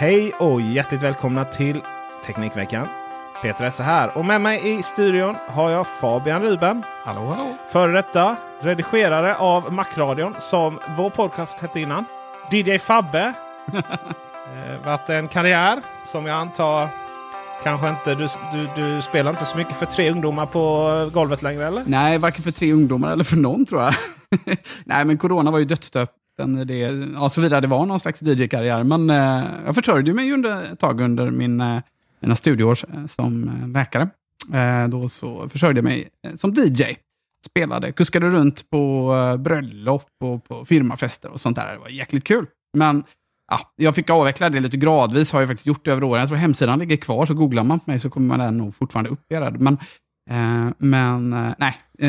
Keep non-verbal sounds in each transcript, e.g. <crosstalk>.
Hej och hjärtligt välkomna till Teknikveckan. Peter Esse här och med mig i studion har jag Fabian Ruben. Hallå, hallå. Före detta redigerare av Macradion som vår podcast hette innan. DJ Fabbe. <laughs> eh, varit en karriär som jag antar kanske inte... Du, du, du spelar inte så mycket för tre ungdomar på golvet längre eller? Nej, varken för tre ungdomar eller för någon tror jag. <laughs> Nej, men corona var ju dödsstöten. Det, ja, såvida det var någon slags DJ-karriär. Men eh, jag försörjde mig under, ett tag under min, eh, mina studieår eh, som eh, läkare. Eh, då så försörjde jag mig eh, som DJ. Spelade, kuskade runt på eh, bröllop och på firmafester och sånt där. Det var jäkligt kul. Men ja, jag fick avveckla det lite gradvis, har jag faktiskt gjort över åren. Jag tror hemsidan ligger kvar, så googlar man på mig så kommer man den nog fortfarande upp. Men, eh, men eh, nej, eh,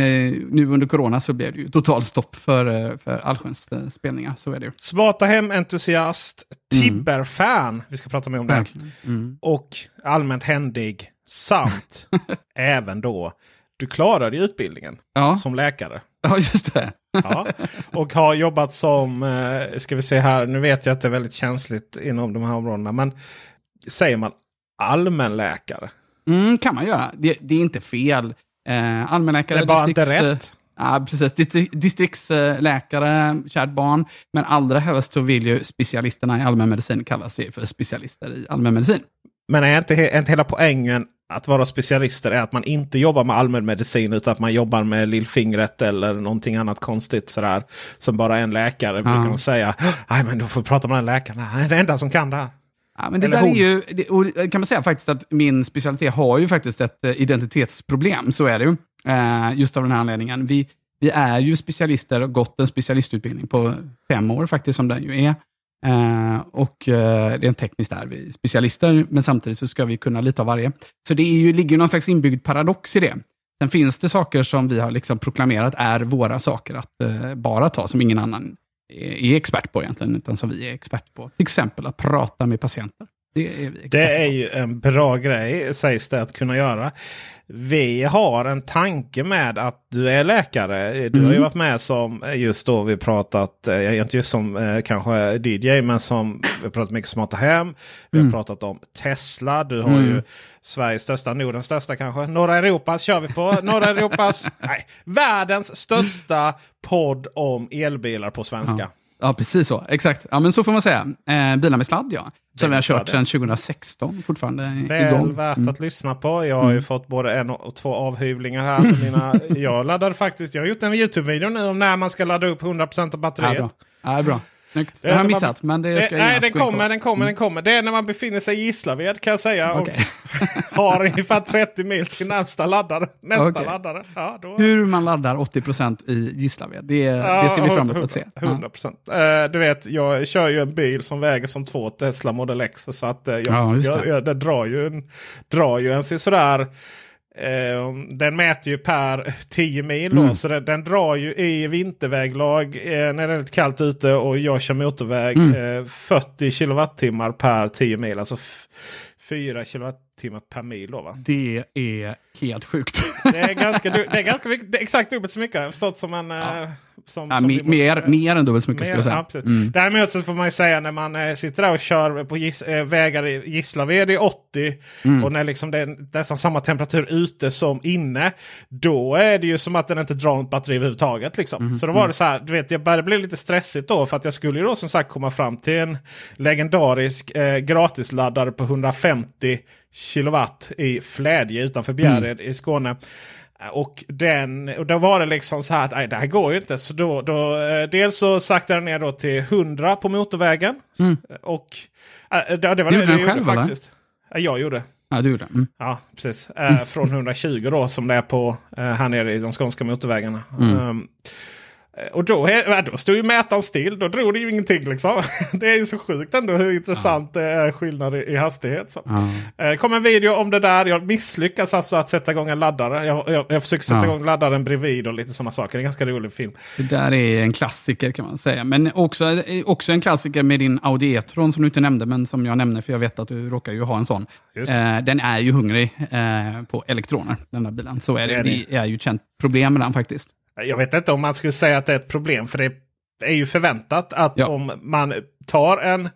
nu under corona så blev det ju totalt stopp för, eh, för allsköns eh, spelningar. Så är det ju. Smarta hem-entusiast, Tibber-fan. Vi ska prata mer om det. Mm. Och allmänt händig. Samt <laughs> även då, du klarade ju utbildningen Ja. som läkare. ja, just det. Ja. Och har jobbat som, eh, ska vi se här, nu vet jag att det är väldigt känsligt inom de här områdena. Men säger man allmänläkare? Mm, kan man göra. Det, det är inte fel. Eh, allmänläkare, bara inte distrikts- rätt. Ja, precis. Distri- distriktsläkare, kärt barn. Men allra helst så vill ju specialisterna i allmänmedicin kalla sig för specialister i allmänmedicin. Men är inte, är inte hela poängen att vara specialister är att man inte jobbar med allmänmedicin utan att man jobbar med lillfingret eller någonting annat konstigt sådär. Som bara en läkare brukar de säga. Nej men då får prata med den läkaren. Han är den enda som kan det här. Ja, men det där är ju, och kan man säga faktiskt att min specialitet har ju faktiskt ett eh, identitetsproblem, så är det ju. Eh, just av den här anledningen. Vi, vi är ju specialister och gått en specialistutbildning på fem år faktiskt, som den ju är. Eh, och rent tekniskt är vi specialister, men samtidigt så ska vi kunna lite av varje. Så det är ju, ligger ju någon slags inbyggd paradox i det. Sen finns det saker som vi har liksom proklamerat är våra saker att bara ta, som ingen annan är, expert på egentligen, utan som vi är expert på. Till exempel att prata med patienter. Det är vi Det är ju en bra grej sägs det att kunna göra. Vi har en tanke med att du är läkare. Du har ju Mm. varit med som eh, just då vi pratat, eh, inte just som eh, kanske DJ, men som vi har pratat mycket smarta hem. Vi har Mm. pratat om Tesla. Du har ju Mm. Sveriges största, Nordens största kanske. Norra Europas kör vi på. Norra Europas, <laughs> nej, världens största podd om elbilar på svenska. Ja, precis så. Exakt. Ja, men så får man säga. Eh, bilar med sladd, ja. Som vi har kört sedan 2016, fortfarande Väl igång. värt Mm. att lyssna på. Jag har ju fått både en och två avhyvlingar här. Mina, <laughs> jag laddade faktiskt, jag har gjort en YouTube-video nu om när man ska ladda upp 100% av Ja, batteriet. bra. Ja, bra. Snyggt. Det har jag missat, men det ska jag nej, den på. Mm. kommer, den kommer, den kommer. Det är när man befinner sig i Gislaved kan jag säga. Okej. Och <laughs> har ungefär 30 mil till närmsta laddare. Nästa Okej. laddare. Ja, då, Hur man laddar 80% i Gislaved, det, det ser vi fram emot att se. Ja. 100 procent. Eh, du vet, jag kör ju en bil som väger som två Tesla Model X. Så att eh, jag, Ja, jag, jag, det drar ju en, drar ju en sådär. Eh, den mäter ju per <laughs> 10 mil. Då, Mm. Så den, den drar ju i vinterväglag eh, när det är lite kallt ute och jag kör motorväg Mm. eh, 40 kilowattimmar per 10 mil. Alltså f- 4 kilowattimmar per mil. Då, va? Det är helt sjukt. Det är ganska, <laughs> det är ganska mycket, det är exakt dubbelt så mycket har jag förstått som en, eh, Som, Ja, som mer, mer, mer än dubbelt så mycket skulle jag säga. Ja. Mm. Däremot så får man ju säga när man eh, sitter där och kör på gis, eh, vägar i Gislaved i 80 Mm. och när liksom det är nästan samma temperatur ute som inne. Då är det ju som att den inte drar något batteri överhuvudtaget. Liksom. Mm. Så då var det så här, du vet, jag började bli lite stressigt då för att jag skulle ju då som sagt komma fram till en legendarisk eh, gratisladdare på 150 kilowatt i Flädje utanför Bjärred i Skåne. Och, den, och då var det liksom så här att nej, det här går ju inte. Så då, då, eh, dels så saktade jag ner då till 100 på motorvägen. Och äh, det, det var Du det gjorde den jag själv, eller? faktiskt. Ja, jag gjorde. Ja, du gjorde det. Mm. Ja, precis. Eh, från 120 då som det är på eh, här nere i de skånska motorvägarna. Um, eh, och då, ja, då stod ju mätaren still. Då drog det ju ingenting liksom. <laughs> Det är ju så sjukt ändå hur intressant det är skillnad i, hastighet. Så. Eh, kom en video om det där. Jag misslyckas alltså att sätta igång en laddare. Jag, jag, jag försöker sätta Ja. igång laddaren bredvid och lite sådana saker. Det är en ganska rolig film. Det där är en klassiker kan man säga. Men också, också en klassiker med din Audi E-tron som du inte nämnde, men som jag nämner för jag vet att du råkar ju ha en sån. Eh, den är ju hungrig eh, på elektroner, den där bilen. Så är det. Det är Det det. är ju ett känt problem med den faktiskt. Jag vet inte om man skulle säga att det är ett problem. För det är ju förväntat att Ja. om man tar en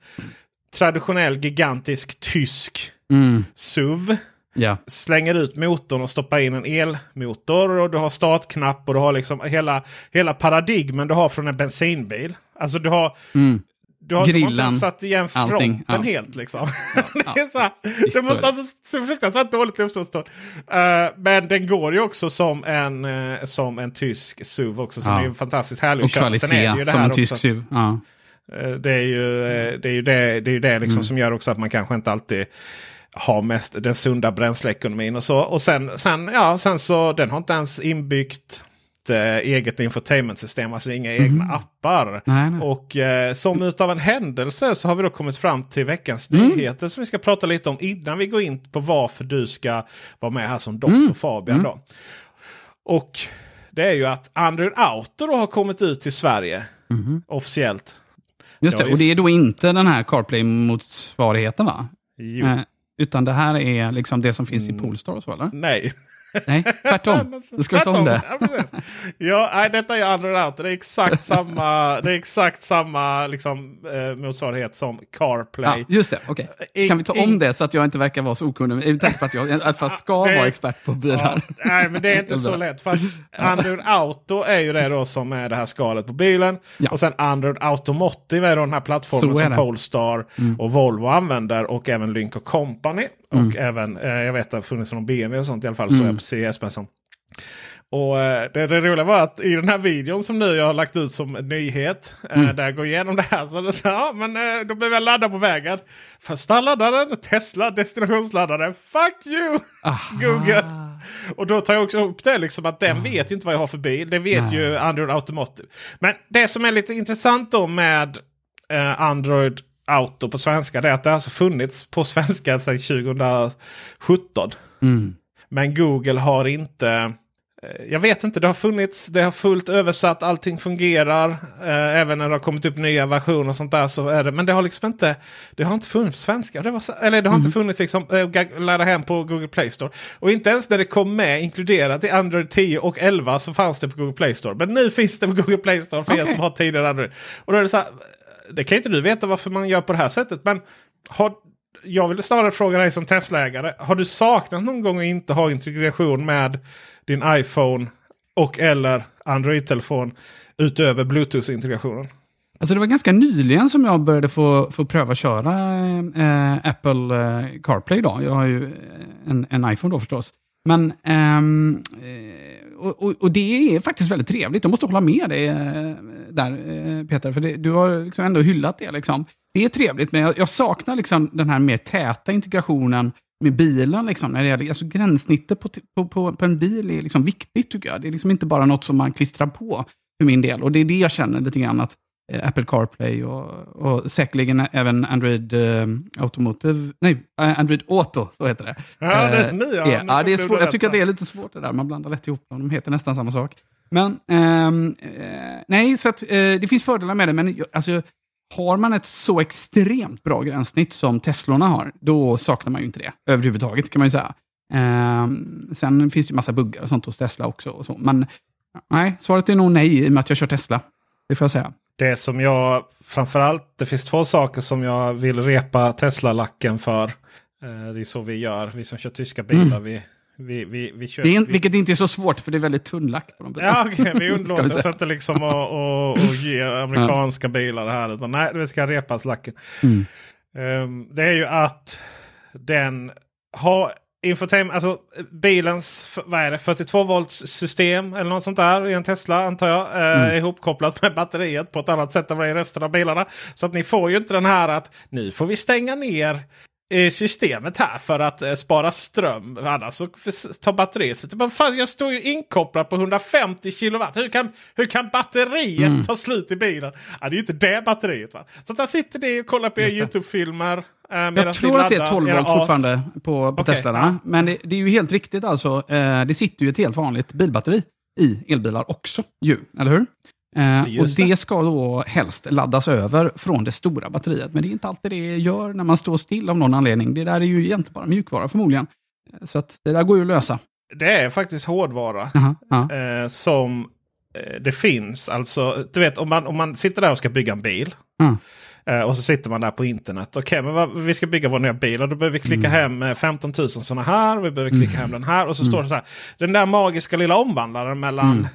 traditionell gigantisk tysk Mm. SUV. Ja. Slänger ut motorn och stoppar in en elmotor. Och du har startknapp och du har liksom hela, hela paradigmen du har från en bensinbil. Alltså du har... Mm. Du har, de har inte satt igen fronten allting, ja. helt liksom. <laughs> det, är så här, det måste alltså så fruktansvärt dåligt luftmotstånd. Uh, men den går ju också som en, eh, som en tysk SUV också. Som Ja. är ju fantastiskt härlig Och kvalitet det som här en tysk. SUV. Ja. Eh, Det är ju eh, det, är ju det, det, är det liksom Mm. som gör också att man kanske inte alltid har mest den sunda bränsleekonomin och så. Och sen, sen, ja, sen så den har inte ens inbyggt eh, eget infotainmentsystem, alltså inga egna appar. Mhm. Nej, nej. Och eh, som utav en händelse så har vi då kommit fram till veckans Mm. nyheter som vi ska prata lite om innan vi går in på varför du ska vara med här som doktor Mm. Fabian. Då. Och det är ju att Android Auto har kommit ut till Sverige officiellt. Just det, och det är då inte den här CarPlay-motsvarigheten va? Jo. Eh, utan det här är liksom det som finns Mm. i Polestar och så eller? Nej. Nej, tvärtom. <laughs> Du ska vi ta om det. Ja, ja, nej, detta är Android Auto. Det är exakt <laughs> samma, det är exakt samma liksom, eh, motsvarighet som CarPlay. Ja, just det, okej. In- Kan vi ta om det så att jag inte verkar vara så okunnig? Med tanke på att jag i alla fall ska Det- vara expert på Ja, bilar. nej, men det är inte <laughs> så lätt. För Android Auto är ju det då som är det här skalet på bilen. Ja. Och sen Android Automotive är då den här plattformen som. Polestar och Volvo använder. Och även Lynk Company. Mm. Och även, eh, jag vet att det har funnits någon BMW och sånt i alla fall. Så jag på CES-mässan. Och eh, det, det roliga var att i den här videon som nu jag har lagt ut som nyhet. Mm. Eh, där jag går igenom det här. Så det så, ja, men eh, då behöver jag ladda på vägen. Första laddaren, Tesla destinationsladdaren. Fuck you! Google. Och då tar jag också upp det liksom att den vet ju inte vad jag har för bil. Det vet Nej. ju Android Automotive. Men det som är lite intressant då med eh, Android Auto på svenska. Det är att det har alltså funnits på svenska sedan 2017. Mm. Men Google har inte... eh, Jag vet inte, det har funnits, det har fullt översatt, allting fungerar. Eh, även när det har kommit upp nya versioner och sånt där så är det. Men det har liksom inte, det har inte funnits svenska. Det var, eller det har inte funnits liksom, eh, ladda hem på Google Play Store. Och inte ens när det kom med inkluderat i Android 10 och 11 så fanns det på Google Play Store. Men nu finns det på Google Play Store för er Okej. som har tidigare Android. Och då är det så här, det kan inte du veta varför man gör på det här sättet. Men har, jag vill snarare fråga dig som Tesla-ägare. Har du saknat någon gång att inte ha integration med din iPhone och eller Android-telefon utöver Bluetooth-integrationen? Alltså det var ganska nyligen som jag började få, få pröva köra eh, Apple eh, CarPlay. Då. Jag har ju eh, en, en iPhone då förstås. Men, ehm, eh, och, och, och det är faktiskt väldigt trevligt. Jag måste hålla med dig eh, där Peter, för det, du har liksom ändå hyllat det. Liksom. Det är trevligt, men jag, jag saknar liksom den här mer täta integrationen med bilen. Liksom, när det gäller, alltså gränssnittet på, på, på, på en bil är liksom viktigt tycker jag. Det är liksom inte bara något som man klistrar på för min del. Och det är det jag känner lite grann att eh, Apple CarPlay och, och säkerligen även Android eh, Automotive, nej, eh, Android Auto, så heter det. Ja, det är Eh, ja, det är. Jag tycker att det är lite svårt det där, man blandar lätt ihop dem, de heter nästan samma sak. Men, ehm, eh, nej, så att, eh, det finns fördelar med det, men alltså, har man ett så extremt bra gränssnitt som Teslorna har, då saknar man ju inte det överhuvudtaget kan man ju säga. Ehm, sen finns det ju massa buggar och sånt hos Tesla också. Och så. Men Nej, svaret är nog nej i och med att jag kör Tesla. Det får jag säga. Det som jag framförallt, det finns två saker som jag vill repa Tesla-lacken för. Eh, det är så vi gör, vi som kör tyska bilar. Mm. Vi, vi, vi, vi kör, Det är, vi, vilket inte är så svårt för det är väldigt tunn lack på de bilarna. Ja, okej, vi <laughs> vi oss inte liksom att och, och ge amerikanska bilar det här. Utan nej, det ska repas lacken. Mm. Ehm, det är ju att den har infotainment, alltså bilens vad är det, 42 volts system eller något sånt där i en Tesla antar jag. Eh, Mm. Ihopkopplat med batteriet på ett annat sätt än vad det är i resten av bilarna. Så att ni får ju inte den här att nu får vi stänga ner systemet här för att eh, spara ström. Annars så tar batteriet slut. Men fan, jag står ju inkopplad på 150 kilowatt. Hur kan, hur kan batteriet Mm. ta slut i bilen? Ja, det är ju inte det batteriet. Va? Så där sitter ni och kollar på era. YouTube-filmer. Eh, Jag tror att det är laddar 12 era volt fortfarande på, på Okej, Teslorna. ja. Men det, det är ju helt riktigt alltså. Eh, det sitter ju ett helt vanligt bilbatteri i elbilar också. Ju, eller hur? Eh, och det. det. ska då helst laddas över från det stora batteriet. Men det är inte alltid det gör när man står still av någon anledning. Det där är ju egentligen bara mjukvara förmodligen. Eh, Så att det där går ju att lösa. Det är faktiskt hårdvara. Jaha, ja. eh, som eh, det finns. Alltså, du vet om man, om man sitter där och ska bygga en bil. Eh, och så sitter man där på internet. Okej, men vad, vi ska bygga vår nya bil och då behöver vi klicka hem eh, 15 000 sådana här. Och vi behöver klicka hem den här. Och så står det så här. Den där magiska lilla omvandlaren mellan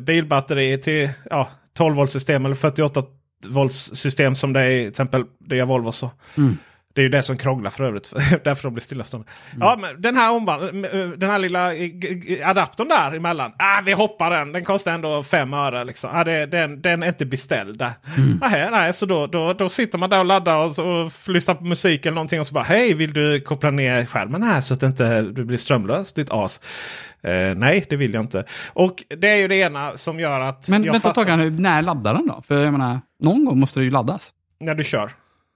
bilbatteri till ja, 12 volt system eller 48 volts system som det är i till exempel det är Volvo. Så. Mm. Det är ju det som krånglar för övrigt. <laughs> därför de blir stillastående. Ja, men den här, omvand- den här lilla eh, adaptern där emellan. Ah, vi hoppar den. Den kostar ändå fem öre. Liksom. Ah, det, den, den är inte beställd. där. Nähä, nej, så då, då, då sitter man där och laddar och, så, och lyssnar på musik eller någonting. Och så bara hej, vill du koppla ner skärmen här så att inte du blir strömlös ditt as? Eh, nej, det vill jag inte. Och det är ju det ena som gör att... Men vänta ett tag, när laddar den då? För jag menar, någon gång måste det ju laddas. När du kör.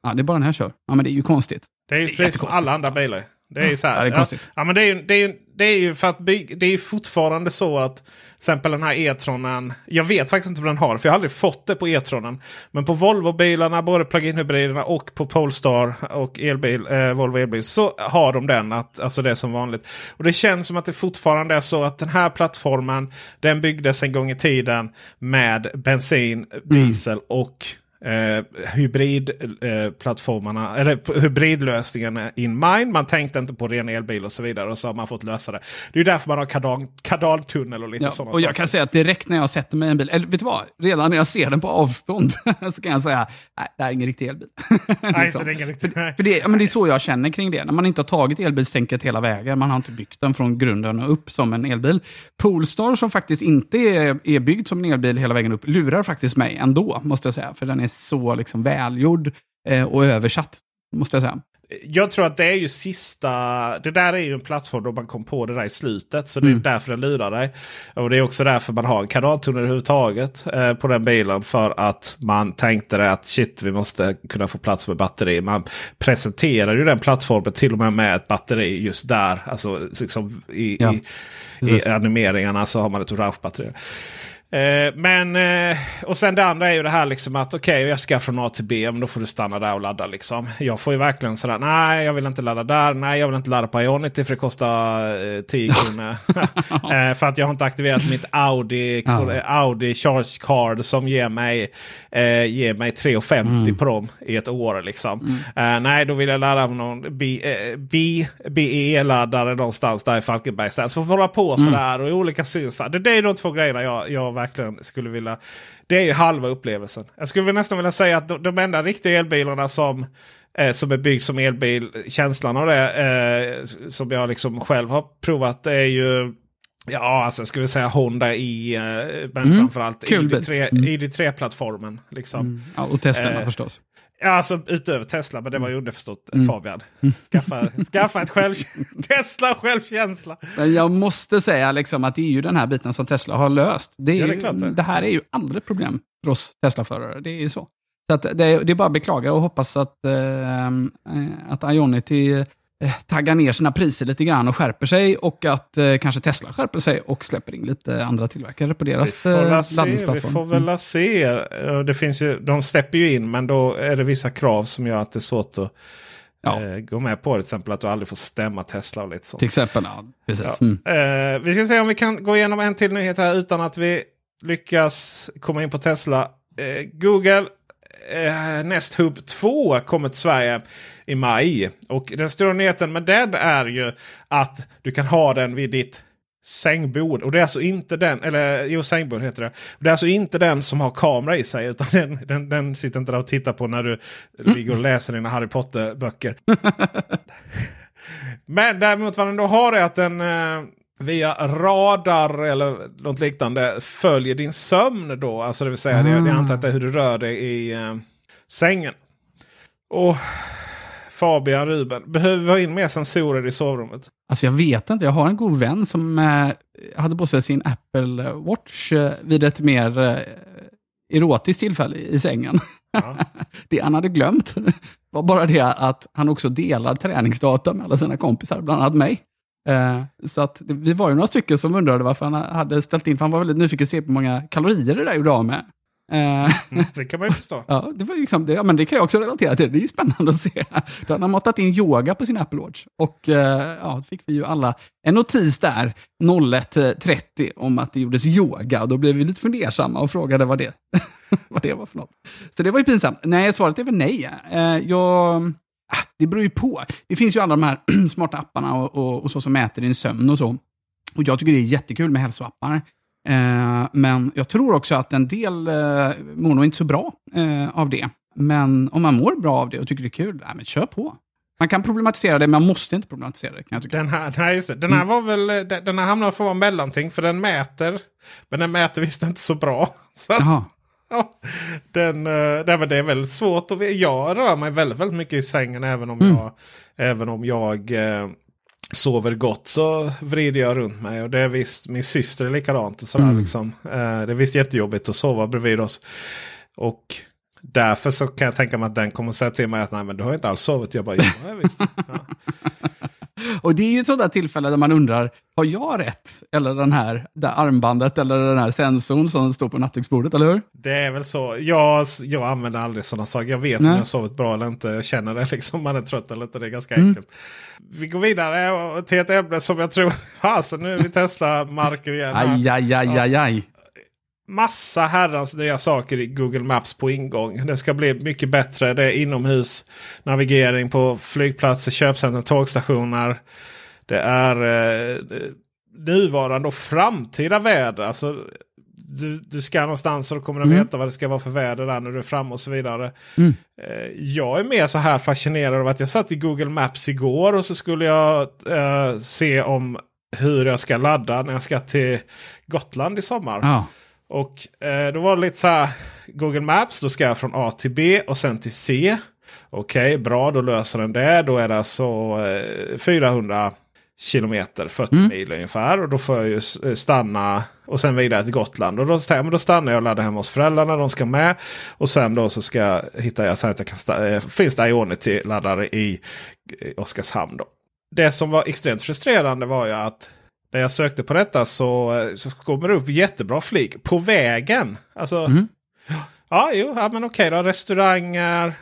Ja, det är bara när jag kör. Ja, men det är ju konstigt. Det är ju precis som alla andra bilar. Det är ju så här. Ja, det är konstigt. ja, men det är ju, det är ju, det är ju för att bygga, det är fortfarande så att till exempel den här E-tronen. Jag vet faktiskt inte om den har för jag har aldrig fått det på E-tronen. Men på Volvo-bilarna, både plug-in hybriderna och på Polestar och elbil, eh, Volvo elbil så har de den. Att, alltså det är som vanligt. Och det känns som att det fortfarande är så att den här plattformen den byggdes en gång i tiden med bensin, diesel och eh, hybridplattformarna, eller p- hybridlösningarna in mind. Man tänkte inte på ren elbil och så vidare och så har man fått lösa det. Det är därför man har kardan, kardaltunnel och lite Ja, sådana och jag saker. kan säga att direkt när jag sätter mig i en bil, eller vet du vad? Redan när jag ser den på avstånd <laughs> så kan jag säga, nej, det här är ingen riktig elbil. <laughs> Nej, Liksom. det är ingen riktigt, nej. För det, ja, men det är så jag känner kring det. När man inte har tagit elbilstänket hela vägen, man har inte byggt den från grunden och upp som en elbil. Polestar som faktiskt inte är, är byggd som en elbil hela vägen upp, lurar faktiskt mig ändå, måste jag säga. För den är så liksom välgjord eh, och översatt, måste jag säga. Jag tror att det är ju sista... Det där är ju en plattform då man kom på det där i slutet. Så det är Mm. därför den lurar dig. Och det är också därför man har en kanaltunnel överhuvudtaget eh, på den bilen. För att man tänkte det att shit vi måste kunna få plats med batteri. Man presenterar ju den plattformen till och med med ett batteri just där. Alltså liksom i, Ja, i, i animeringarna så har man ett orange batteri. Eh, men, eh, och sen det andra är ju det här liksom att okej, jag ska från A till B, men då får du stanna där och ladda. Liksom. Jag får ju verkligen sådär, nej jag vill inte ladda där, nej jag vill inte ladda på Ionity för det kostar eh, 10 <laughs> kronor. <laughs> eh, för att jag har inte aktiverat mitt Audi, eh, Audi Charge Card som ger mig, ger mig 3,50 på dem i ett år. Liksom. Eh, nej, då vill jag ladda med någon BE-laddare någonstans där i Falkenberg. Så får hålla på sådär och i olika synsar. Det, det är de två grejerna jag, jag verkligen skulle vilja. Det är ju halva upplevelsen. Jag skulle nästan vilja säga att de, de enda riktiga elbilarna som eh, som är byggd som elbil, känslan av det eh, som jag liksom själv har provat är ju Ja, alltså jag skulle säga Honda i, eh, men Mm, framförallt kul bil. ID3 Mm. ID3-plattformen. Liksom. Ja, och Tesla Eh, förstås. Ja, alltså utöver Tesla, men det var ju underförstått eh, Mm. Fabian. Skaffa, <laughs> skaffa ett själv, <laughs> Tesla självkänsla. Men jag måste säga liksom att det är ju den här biten som Tesla har löst. Det, är Ja, det är ju- det. det här är ju aldrig ett problem för oss Tesla-förare. Det är ju så. Så det, det är bara att beklaga och hoppas att, eh, eh, att Ionity taggar ner sina priser lite grann och skärper sig och att eh, kanske Tesla skärper sig och släpper in lite andra tillverkare på deras eh, se, vi laddningsplattform. får väl se. Eh, Det finns ju, de släpper ju in, men då är det vissa krav som gör att det är svårt att Ja. eh, gå med på. Till exempel att du aldrig får stämma Tesla och lite sånt. Till exempel, ja. Precis. Ja. Mm. Eh, vi ska se om vi kan gå igenom en till nyhet här utan att vi lyckas komma in på Tesla. Eh, Google eh, Nest Hub 2 kommer till Sverige i maj. Och den stora nyheten med den är ju att du kan ha den vid ditt sängbord. Och det är alltså inte den, eller jo sängbord heter det. Det är alltså inte den som har kamera i sig. Utan den, den, den sitter inte där och tittar på när du ligger och läser dina Harry Potter-böcker. <laughs> Men däremot vad den då har är att den eh, via radar eller något liknande följer din sömn då. Alltså det vill säga, det, det är antar att det är hur du rör dig i eh, sängen. Och Fabian Ruben, behöver vi ha in mer sensorer i sovrummet? Alltså jag vet inte, jag har en god vän som eh, hade på sig sin Apple Watch eh, vid ett mer eh, erotiskt tillfälle i sängen. Ja. <laughs> det han hade glömt <laughs> var bara det att han också delar träningsdata med alla sina kompisar, bland annat mig. Eh, så att vi var ju några stycken som undrade varför han hade ställt in, för han var väldigt nyfiken att se hur många kalorier det där gjorde av med. Eh, Mm, det kan man ju förstå. <laughs> Ja, det, var liksom, det, ja, men det kan jag också relatera till. Det är ju spännande att se. Då hade han matat in yoga på sin Apple Watch. Och eh, ja, då fick vi ju alla en notis där, 01.30, om att det gjordes yoga. Och då blev vi lite fundersamma och frågade vad det, <laughs> vad det var för något. Så det var ju pinsamt. Nej, svaret är väl nej. Jag, det beror ju på. Det finns ju alla de här <clears throat> smarta apparna och, och, och så som mäter din sömn och så. Och jag tycker det är jättekul med hälsoappar. Eh, men jag tror också att en del eh, mår nog inte så bra eh, av det. Men om man mår bra av det och tycker det är kul, nej, men kör på. Man kan problematisera det, men man måste inte problematisera det. Kan jag tycka. Den här, nej, just det. Den här var väl, den den här hamnar för att vara mellanting. För den mäter. Men den mäter visst inte så bra. <laughs> Så att, den, eh, nej, det är väldigt svårt. att ve- Jag rör mig väldigt, väldigt mycket i sängen. Även om jag, även om jag eh, sover gott så vrider jag runt mig. Och det är visst, min syster är likadant. Och sådär, liksom. eh, det är visst jättejobbigt att sova bredvid oss. Och därför så kan jag tänka mig att den kommer säga till mig att nej men du har inte alls sovit. Jag bara, ja jag visst. <laughs> Ja. Och det är ju ett där tillfälle där man undrar, har jag rätt? Eller den här, det armbandet eller den här sensorn som står på nattduksbordet, eller hur? Det är väl så. Jag, jag använder aldrig sådana saker. Jag vet Nej. om jag sovit bra eller inte. Jag känner det liksom. Man är trött eller inte. Det är ganska Mm. enkelt. Vi går vidare till ett ämne som jag tror... <laughs> Alltså nu är vi testar marker igen. Aj, aj, aj, aj, aj. Massa herrans nya saker i Google Maps på ingång. Det ska bli mycket bättre. Det är inomhus navigering på flygplatser, köpcentrum, tågstationer. Det är eh, nuvarande och framtida väder. Alltså, du, du ska någonstans och då kommer du Mm. veta vad det ska vara för väder där när du är framme och så vidare. Mm. Eh, jag är mer så här fascinerad av att jag satt i Google Maps igår och så skulle jag eh, se om hur jag ska ladda när jag ska till Gotland i sommar. Ja. Och eh, då var det lite så här. Google Maps, då ska jag från A till B och sen till C. Okej, bra, då löser den det. Då är det alltså eh, 400 kilometer, 40 Mm. mil ungefär. Och då får jag ju eh, stanna och sen vidare till Gotland. Och då, men då stannar jag och laddar hemma hos föräldrarna, de ska med. Och sen då så ska jag hitta jag så att jag kan eh, finns det Ionity-laddare i eh, Oskarshamn. Då. Det som var extremt frustrerande var ju att när jag sökte på detta så, så kommer det upp jättebra flik på vägen. Alltså, Mhm. Ja, jo, ja, men okej då. Restauranger,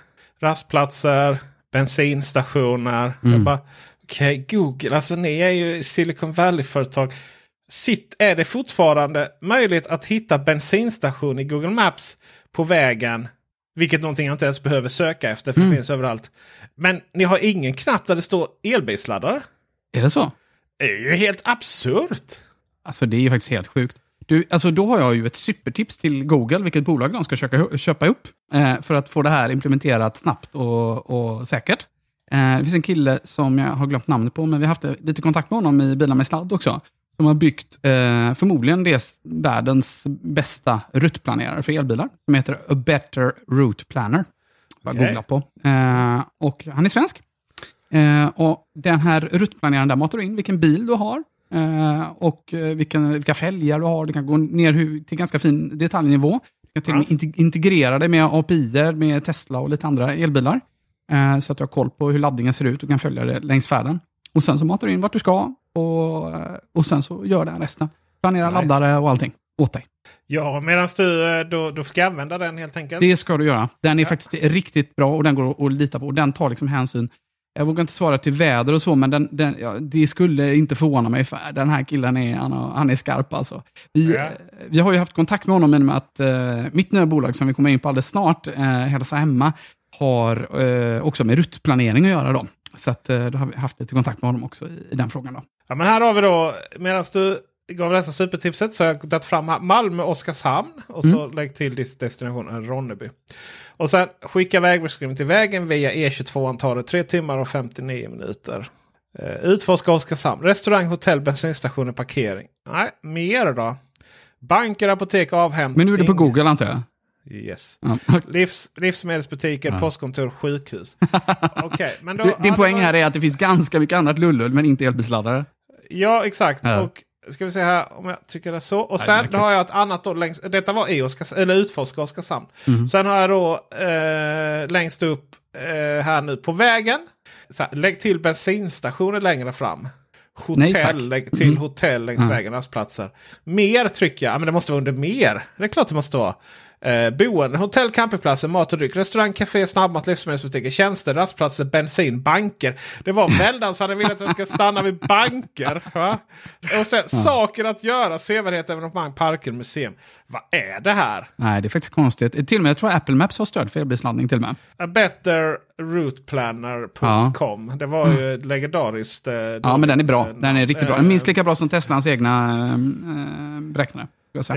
rastplatser, bensinstationer. Bara, okej, Google, alltså ni är ju Silicon Valley-företag. Sitt, är det fortfarande möjligt att hitta bensinstation i Google Maps på vägen? Vilket någonting jag inte ens behöver söka efter för det finns överallt. Men ni har ingen knapp där det står elbilsladdare. Är det så? Det är ju helt absurt. Alltså det är ju faktiskt helt sjukt. Du, alltså då har jag ju ett supertips till Google, vilket bolag de ska köpa, köpa upp, eh, för att få det här implementerat snabbt och, och säkert. Eh, det finns en kille som jag har glömt namnet på, men vi har haft lite kontakt med honom i Bilar med sladd också, som har byggt eh, förmodligen det världens bästa ruttplanerare för elbilar, som heter A Better Route Planner. Bara Okej. googla på. Eh, och han är svensk. Eh, och den här ruttplaneraren där matar du in vilken bil du har eh, och eh, vilken, vilka fälgar du har. Du kan gå ner till ganska fin detaljnivå. Du kan till och med inte- integrera det med API med Tesla och lite andra elbilar. Eh, så att du har koll på hur laddningen ser ut och kan följa det längs färden. Och sen så matar du in vart du ska och, eh, och sen så gör den resten. Planera Nice. laddare och allting åt dig. Ja, medan du eh, då, då ska använda den helt enkelt. Det ska du göra. Den är Ja. faktiskt riktigt bra och den går att- att lita på. Och den tar liksom hänsyn jag vågar inte svara till väder och så, men den, den, ja, det skulle inte förvåna mig, för den här killen är, han, han är skarp alltså. Vi, Ja. vi har ju haft kontakt med honom i och med att eh, mitt nya bolag, som vi kommer in på alldeles snart, eh, Hälsa Hemma, har eh, också med ruttplanering att göra. Då. Så att, eh, då har vi haft lite kontakt med honom också i, i den frågan. Då. Ja, men här har vi då, medan du gav detta supertipset så har jag tagit fram här Malmö, Oskarshamn och så lägg till destinationen Ronneby. Och sen skicka vägbeskrivning till vägen via E22 tar det 3 timmar och 59 minuter. Uh, utforska Oskarshamn. Restaurang, hotell, bensinstationer, parkering. Nej, mer då. Banker, apotek, avhämtning. Men nu är det på Google antar jag? Yes. Ja. Livs, livsmedelsbutiker, postkontor, sjukhus. <laughs> Okej, men då, din poäng här är att det finns ganska mycket annat lullull, men inte elbilsladdare. Ja, exakt. Ja. Och ska vi se här om jag tycker det är så. Och Nej, sen märkligt. då har jag ett annat då längst. Detta var i Oskars, eller Utforska Oskarshamn. Mhm. Sen har jag då eh, längst upp eh, här nu på vägen. Så här, lägg till bensinstationer längre fram. Nej. Hotell, lägg till Mm. hotell längs vägen, rastplatser. Mer trycker jag. Ja, men det måste vara under mer. Det är klart det måste vara. Eh, boende, hotell, campingplatser, mat och dryck, restaurang, café, snabbmat, livsmedelsbutiker, tjänster, rastplatser, bensin, banker. Det var väldans vad den vill att jag ska stanna vid banker. Va? Och sen saker att göra, sevärdheter, evenemang, parker, museum. Vad är det här? Nej, det är faktiskt konstigt. Till och med, jag tror Apple Maps har stöd för elbilsladdning till och med. A betterrouteplanner.com. Det var ju ett legendariskt... Eh, Ja, men den är bra. Den är riktigt bra. Eh, Minst lika bra som Teslans egna äh, beräknare. ska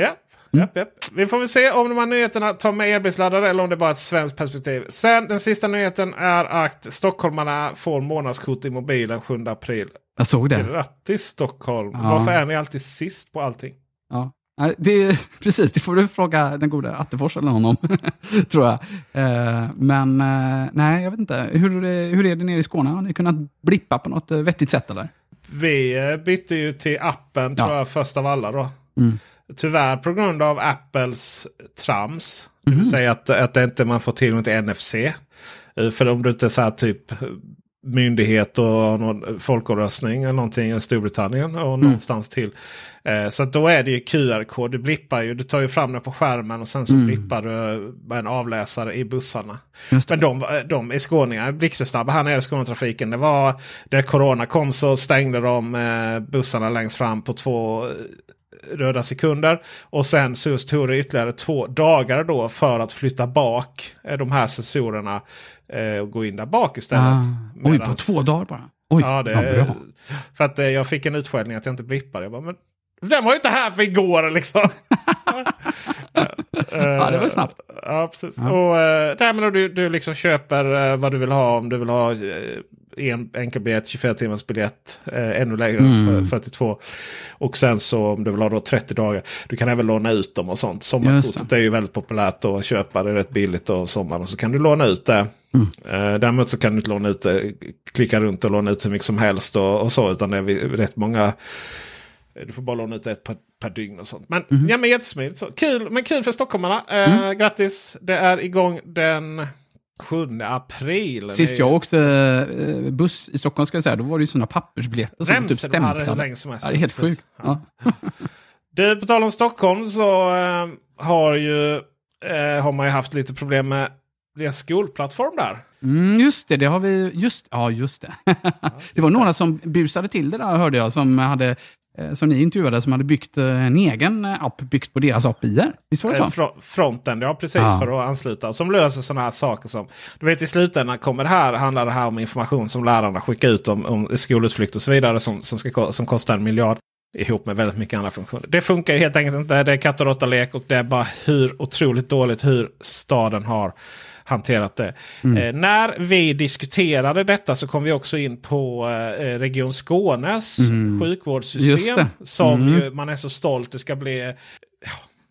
Ja. Japp, japp. Vi får väl se om de här nyheterna tar med elbilsladdare eller om det bara är ett svenskt perspektiv. Sen den sista nyheten är att stockholmarna får månadskort i mobilen 7 april. Jag såg det. Grattis Stockholm! Ja. Varför är ni alltid sist på allting? Ja. Det, <laughs> precis, det får du fråga den gode Attefors eller honom, <laughs> tror jag. Eh, Men eh, nej, jag vet inte. Hur, är- hur är det nere i Skåne? Har ni kunnat blippa på något eh, vettigt sätt eller? Vi eh, bytte ju till appen tror Ja. jag först av alla då. Mm. Tyvärr på grund av Apples trams. Vill säga att, att det inte man får tillgång till NFC. Eh, För om du inte så här typ myndighet och någon folkomröstning eller någonting i Storbritannien och Mm. någonstans till. Eh, så då är det ju QR-kod. Du blippar ju. Du tar ju fram det på skärmen och sen så Mm. blippar du med en avläsare i bussarna. Men de, de är skåningar, blixtsnabba här nere i Skånetrafiken. Det var där Corona kom så stängde de eh, bussarna längst fram på två eh, röda sekunder. Och sen så just tog det ytterligare två dagar då för att flytta bak eh, de här sensorerna eh, och gå in där bak istället. Ah. Oj, på två dagar bara? Oj, Ja, det är, bra. för att eh, jag fick en utskällning att jag inte blippade. Jag bara, men den var ju inte här för igår liksom. <laughs> Ja, det var snabbt. Ja, precis. Ja. Och, nej, men du, du liksom köper vad du vill ha. Om du vill ha en enkelbiljett, 24 timmars biljett, eh, ännu längre, Mm. för 42. Och sen så om du vill ha då 30 dagar. Du kan även låna ut dem och sånt. Sommarkortet är ju väldigt populärt att köpa. Det är rätt billigt och sommaren. Och så kan du låna ut det. Mm. Eh, däremot så kan du inte låna ut det, klicka runt och låna ut hur mycket som helst och, och så. Utan det är rätt många du får bara låna ut ett per, per dygn och sånt. Men, Mhm. ja, men jättesmidigt. Så, kul, men kul för stockholmarna. Eh, Mm. Grattis! Det är igång den 7 april. Sist Det jag åkte eh, buss i Stockholm, ska jag säga, då var det ju sådana pappersbiljetter som typ Remser de hade hur stämplade. länge som helst. Ja, det är helt sjukt. Ja. <laughs> Du, på tal om Stockholm så eh, har, ju, eh, har man ju haft lite problem med deras skolplattform där. Mm, just det, det har vi, just, ja just det. <laughs> det var några som busade till det där hörde jag, som, hade, som ni intervjuade, som hade byggt eh, en egen eh, app byggt på deras API. Visst var det Eh, så? fro- Fronten, ja precis Ja. för att ansluta. Som löser sådana här saker som... Du vet i slutändan kommer det här, handlar det här om information som lärarna skickar ut om, om skolutflykt och så vidare som, som, ska, som kostar en miljard. Ihop med väldigt mycket andra funktioner. Det funkar ju helt enkelt inte. Det är katt och råtta-lek och det är bara hur otroligt dåligt hur staden har hanterat det. Mm. Eh, när vi diskuterade detta så kom vi också in på eh, Region Skånes Mm. Sjukvårdssystem. Som Mm. ju, man är så stolt. Det ska bli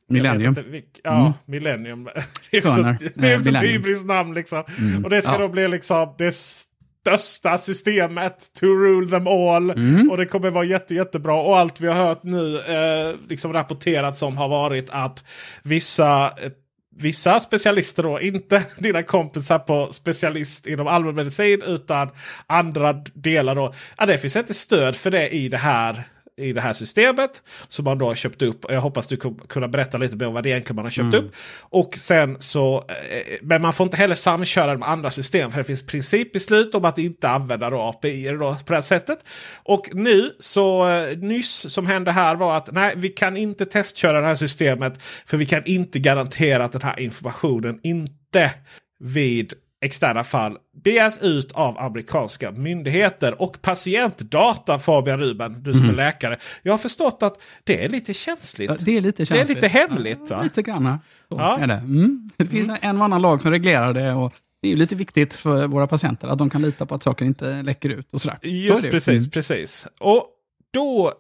Millennium. jag vet inte vilk- ja, Mm. Millennium. <laughs> Det är Så så, när- det är eh, så Millennium. hybris namn liksom. Mm. Och det ska Ja. då bli liksom det största systemet to rule them all. Mm. Och det kommer vara jätte, jättebra. Och allt vi har hört nu eh, liksom rapporterat som har varit att vissa eh, Vissa specialister då, inte <laughs> dina kompisar på specialist inom allmänmedicin utan andra delar då. Ja, det finns inte stöd för det i det här i det här systemet. Som man då har köpt upp. Jag hoppas du kommer kunna berätta lite mer om vad det egentligen man har köpt Mm. upp. Och sen så, eh, men man får inte heller samköra med andra system. För det finns principbeslut om att inte använda då API då på det här sättet. Och nu så eh, nyss som hände här var att nej, vi kan inte testköra det här systemet. För vi kan inte garantera att den här informationen inte vid externa fall begärs ut av amerikanska myndigheter. Och patientdata Fabian Ruben, du som är läkare. Jag har förstått att det är lite känsligt. Ja, det är lite Det är känsligt. lite hemligt, Ja, lite grann. Så Ja. är det. Mm. det finns en och annan lag som reglerar det. Och det är ju lite viktigt för våra patienter att de kan lita på att saker inte läcker ut och sådär. så Just ju. precis, Mm. precis. Och då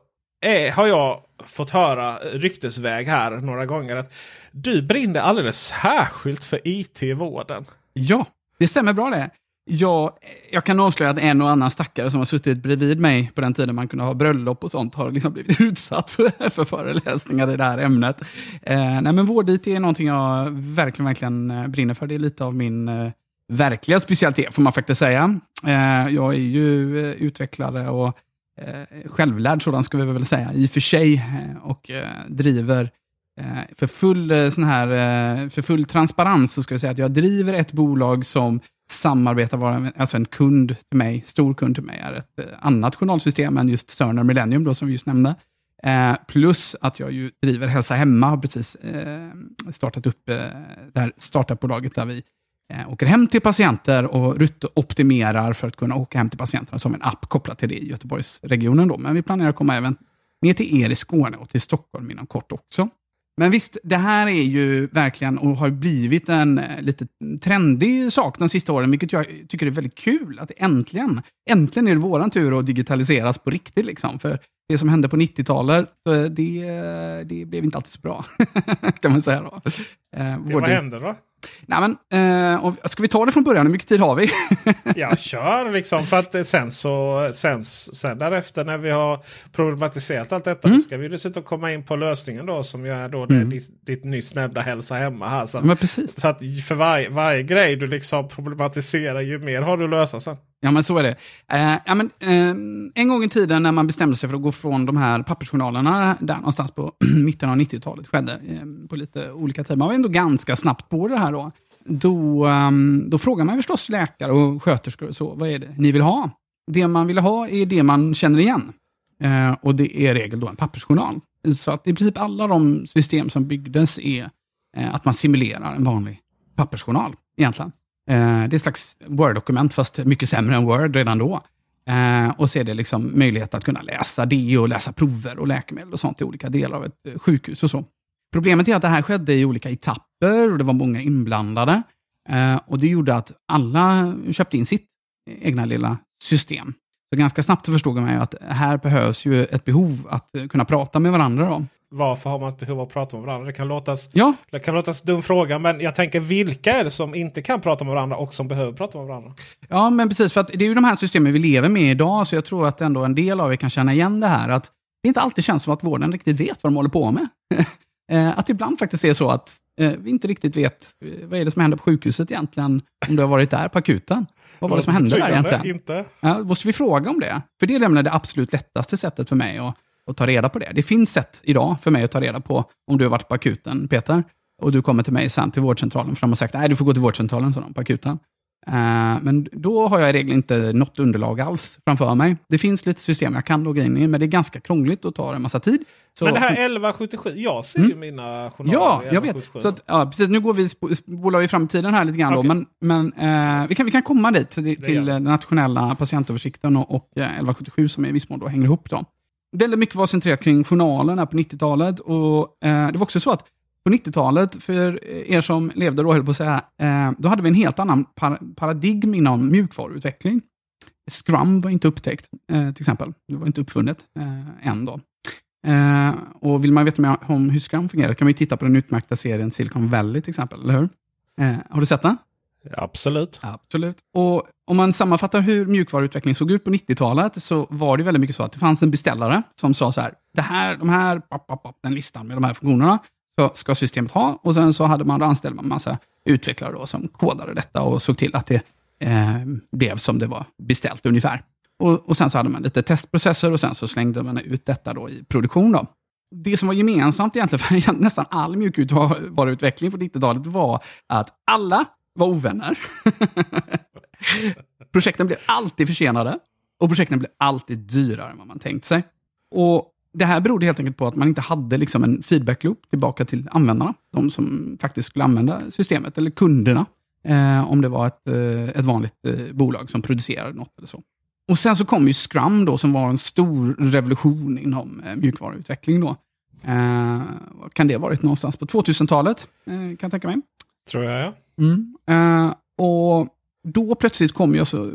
är, har jag fått höra ryktesväg här några gånger att du brinner alldeles särskilt för IT i vården. Ja, det stämmer bra det. Jag, jag kan avslöja att en och annan stackare som har suttit bredvid mig på den tiden man kunde ha bröllop och sånt har liksom blivit <laughs> utsatt för föreläsningar i det här ämnet. Eh, nej, men vård-IT är någonting jag verkligen, verkligen eh, brinner för. Det är lite av min eh, verkliga specialitet, får man faktiskt säga. Eh, jag är ju eh, utvecklare och eh, självlärd sådan, ska vi väl säga, i och för sig, eh, och eh, driver Eh, Eh, för, full, eh, sån här, eh, för full transparens så ska jag säga att jag driver ett bolag som samarbetar, med alltså en kund till mig, stor kund till mig, är ett annat journalsystem än just Cerner Millennium då, som vi just nämnde. Eh, plus att jag ju driver Hälsa Hemma, har precis eh, startat upp eh, det här startupbolaget där vi eh, åker hem till patienter och optimerar för att kunna åka hem till patienterna som en app kopplat till det i Göteborgsregionen. Då. Men vi planerar att komma även ner till er i Skåne och till Stockholm inom kort också. Men visst, det här är ju verkligen och har blivit en eh, lite trendig sak de sista åren, vilket jag tycker är väldigt kul. Att äntligen, äntligen är det våran tur att digitaliseras på riktigt. Liksom. För det som hände på 90-talet, eh, det, det blev inte alltid så bra, <laughs> kan man säga. Då. Eh, Det, vad händer då? Nej, men, eh, och, ska vi ta det från början? Hur mycket tid har vi? <laughs> Ja, kör liksom. För att sen så sen, sen därefter när vi har problematiserat allt detta. Mm. Då ska vi dessutom komma in på lösningen då som ju är då det, ditt, ditt nyss nämnda hälsa hemma här. Så, men precis. så att för varje, varje grej du liksom problematiserar ju mer har du att lösa sen. Ja, men så är det. Eh, ja, men, eh, en gång i tiden när man bestämde sig för att gå från de här pappersjournalerna, där någonstans på <clears throat> mitten av 90-talet skedde, eh, på lite olika tider. Man var ändå ganska snabbt på det här då. Då, ehm, då frågar man förstås läkare och sköterskor och så, vad är det ni vill ha? Det man vill ha är det man känner igen. Eh, och det är i regel då en pappersjournal. Så att i princip alla de system som byggdes är eh, att man simulerar en vanlig pappersjournal egentligen. Eh, det är ett slags Word-dokument, fast mycket sämre än Word redan då. Eh, och så är det liksom möjlighet att kunna läsa det och läsa prover och läkemedel och sånt i olika delar av ett eh, sjukhus och så. Problemet är att det här skedde i olika etapper och det var många inblandade. Och det gjorde att alla köpte in sitt egna lilla system. Så ganska snabbt förstod man ju att här behövs ju ett behov att kunna prata med varandra. Då. Varför har man ett behov av att prata med varandra? Det kan låtas, Ja, det kan låtas dum fråga men jag tänker vilka är det som inte kan prata med varandra och som behöver prata med varandra? Ja, men precis. För att det är ju de här systemen vi lever med idag, så jag tror att ändå en del av er kan känna igen det här. Att det inte alltid känns som att vården riktigt vet vad de håller på med. <laughs> Eh, att ibland faktiskt är så att eh, vi inte riktigt vet eh, vad är det som händer på sjukhuset egentligen, om du har varit där på akuten. Vad var det som <laughs> hände där egentligen? Inte. Ja, måste vi fråga om det. För det är nämligen det absolut lättaste sättet för mig att, att ta reda på det. Det finns sätt idag för mig att ta reda på om du har varit på akuten, Peter, och du kommer till mig sen till vårdcentralen, för de har sagt nej, du får gå till vårdcentralen, sa de, på akuten. Eh, men då har jag i regel inte något underlag alls framför mig. Det finns lite system jag kan logga in i, men det är ganska krångligt och tar en massa tid. Så, Men det här 1177, jag ser ju mina journaler Ja, jag vet. 1177. Så att, ja, precis, nu går vi, sp- spolar vi fram tiden här lite grann. Okej. Då, men men eh, vi, kan, vi kan komma dit, till, till eh, den nationella patientöversikten och, och eh, 1177 som i viss mån då hänger ihop. Då. Väldigt mycket var centrerat kring journalen här på 90-talet. Och, eh, det var också så att på 90-talet, för er som levde då, höll på att säga, eh, då hade vi en helt annan par paradigm inom mjukvaruutveckling. Scrum var inte upptäckt, eh, till exempel. Det var inte uppfunnet eh, än då. Eh, och vill man veta mer om hur Scrum fungerar kan man ju titta på den utmärkta serien Silicon Valley till exempel, eller hur? Eh, har du sett den? Absolut. Absolut. Och om man sammanfattar hur mjukvaruutveckling såg ut på 90-talet så var det väldigt mycket så att det fanns en beställare som sa så här, det här, de här, den listan med de här funktionerna så ska systemet ha. Och sen så hade man då en massa utvecklare då, som kodade detta och såg till att det eh, blev som det var beställt ungefär. Och, och sen så hade man lite testprocesser och sen så slängde man ut detta då i produktion. Då. Det som var gemensamt egentligen för <laughs> nästan all mjukvaruutveckling på 90-talet var att alla var ovänner. <laughs> projekten blev alltid försenade och projekten blev alltid dyrare än vad man tänkt sig. Och det här berodde helt enkelt på att man inte hade liksom en feedback-loop tillbaka till användarna. De som faktiskt skulle använda systemet, eller kunderna. Eh, om det var ett, eh, ett vanligt eh, bolag som producerade något eller så. Och sen så kom ju Scrum då, som var en stor revolution inom eh, mjukvaruutveckling. Då. Eh, kan det ha varit någonstans på 2000-talet, eh, kan jag tänka mig. Tror jag, ja. Mm. Eh, och då plötsligt kom ju så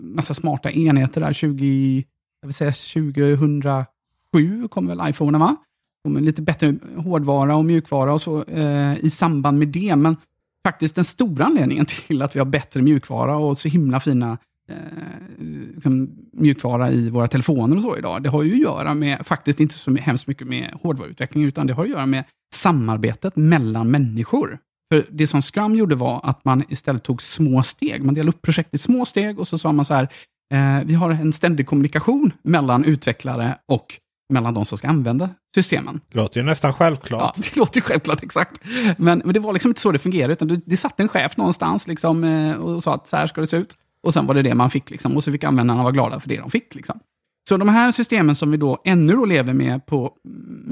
massa smarta enheter där, 20, jag vill säga 2007 kom väl iPhone va? Kom lite bättre hårdvara och mjukvara och så eh, i samband med det. Men faktiskt den stora anledningen <laughs> till att vi har bättre mjukvara och så himla fina eh, liksom, mjukvara i våra telefoner och så idag, det har ju att göra med, faktiskt inte så hemskt mycket med hårdvaruutveckling, utan det har att göra med samarbetet mellan människor. För det som Scrum gjorde var att man istället tog små steg. Man delade upp projektet i små steg och så sa man så här, eh, vi har en ständig kommunikation mellan utvecklare och mellan de som ska använda systemen. Det låter ju nästan självklart. Ja, <laughs> det låter självklart, exakt. Men, men det var liksom inte så det fungerade, utan det, det satt en chef någonstans liksom, eh, och sa att så här ska det se ut. Och sen var det det man fick, liksom, och så fick användarna vara glada för det de fick. Liksom. Så de här systemen som vi då ännu då lever med på,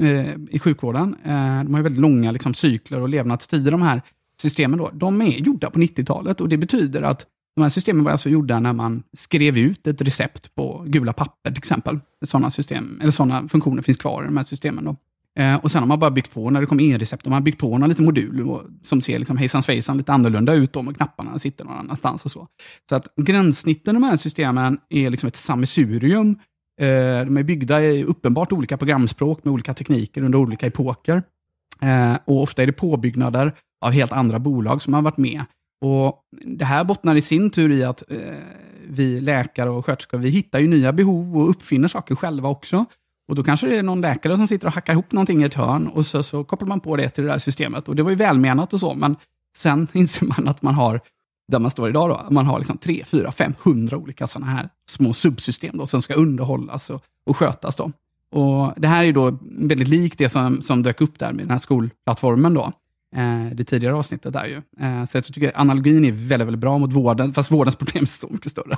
eh, i sjukvården, eh, de har väldigt långa liksom, cykler och levnadstider, de här systemen. Då, de är gjorda på 90-talet och det betyder att de här systemen var alltså gjorda när man skrev ut ett recept på gula papper till exempel. Sådana, system, eller sådana funktioner finns kvar i de här systemen. Då. Eh, och sen har man bara byggt på, när det kom e-recept, man har byggt på någon liten modul och, som ser liksom hejsan svejsan lite annorlunda ut om knapparna sitter någon annanstans och så. Så att gränssnitten i de här systemen är liksom ett sammelsurium Eh, de är byggda i uppenbart olika programspråk med olika tekniker under olika epoker. Eh, och ofta är det påbyggnader av helt andra bolag som har varit med. Och Det här bottnar i sin tur i att eh, vi läkare och sköterskor, vi hittar ju nya behov och uppfinner saker själva också. Och Då kanske det är någon läkare som sitter och hackar ihop någonting i ett hörn och så, så kopplar man på det till det där systemet. Och Det var ju välmenat och så, men sen <laughs> inser man att man har där man står idag. Då. Man har liksom 3, 4, 500 olika sådana här små subsystem då, som ska underhållas och, och skötas. Då. Och det här är då väldigt likt det som, som dök upp där med den här skolplattformen. Då. Eh, det tidigare avsnittet där ju. Eh, så jag tycker analogin är väldigt, väldigt bra mot vården, fast vårdens problem är så mycket större.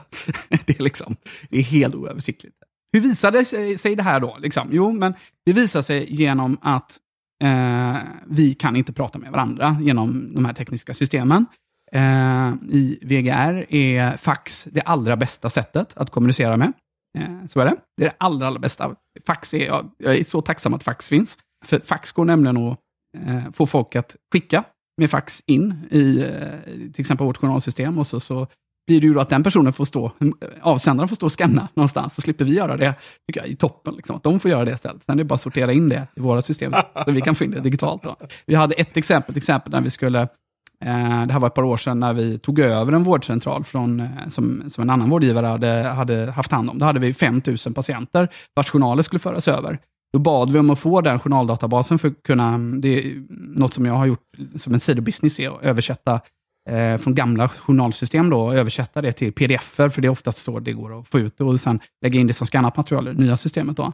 <laughs> det, är liksom, det är helt oöversiktligt. Hur visade sig, sig det här då? Liksom? Jo, men det visar sig genom att eh, vi kan inte prata med varandra genom de här tekniska systemen. Eh, I VGR är fax det allra bästa sättet att kommunicera med. Eh, så är det. Det är det allra, allra bästa. Fax är, jag, jag är så tacksam att fax finns. För fax går nämligen att eh, få folk att skicka med fax in i eh, till exempel vårt journalsystem och så, så blir det ju då att den personen får stå, eh, avsändaren får stå och scanna någonstans, så slipper vi göra det, tycker jag, i toppen. Liksom, att de får göra det istället. Sen är det bara att sortera in det i våra system, så vi kan få in det digitalt. Då. Vi hade ett exempel, ett exempel när vi skulle Eh, det här var ett par år sedan när vi tog över en vårdcentral från, eh, som, som en annan vårdgivare hade, hade haft hand om. Då hade vi 5 000 patienter vars journaler skulle föras över. Då bad vi om att få den journaldatabasen för att kunna, mm, det är något som jag har gjort som en sidobusiness, är att översätta eh, från gamla journalsystem då, översätta det till pdf för det är oftast så det går att få ut det och sen lägga in det som skannat material i det nya systemet. Då.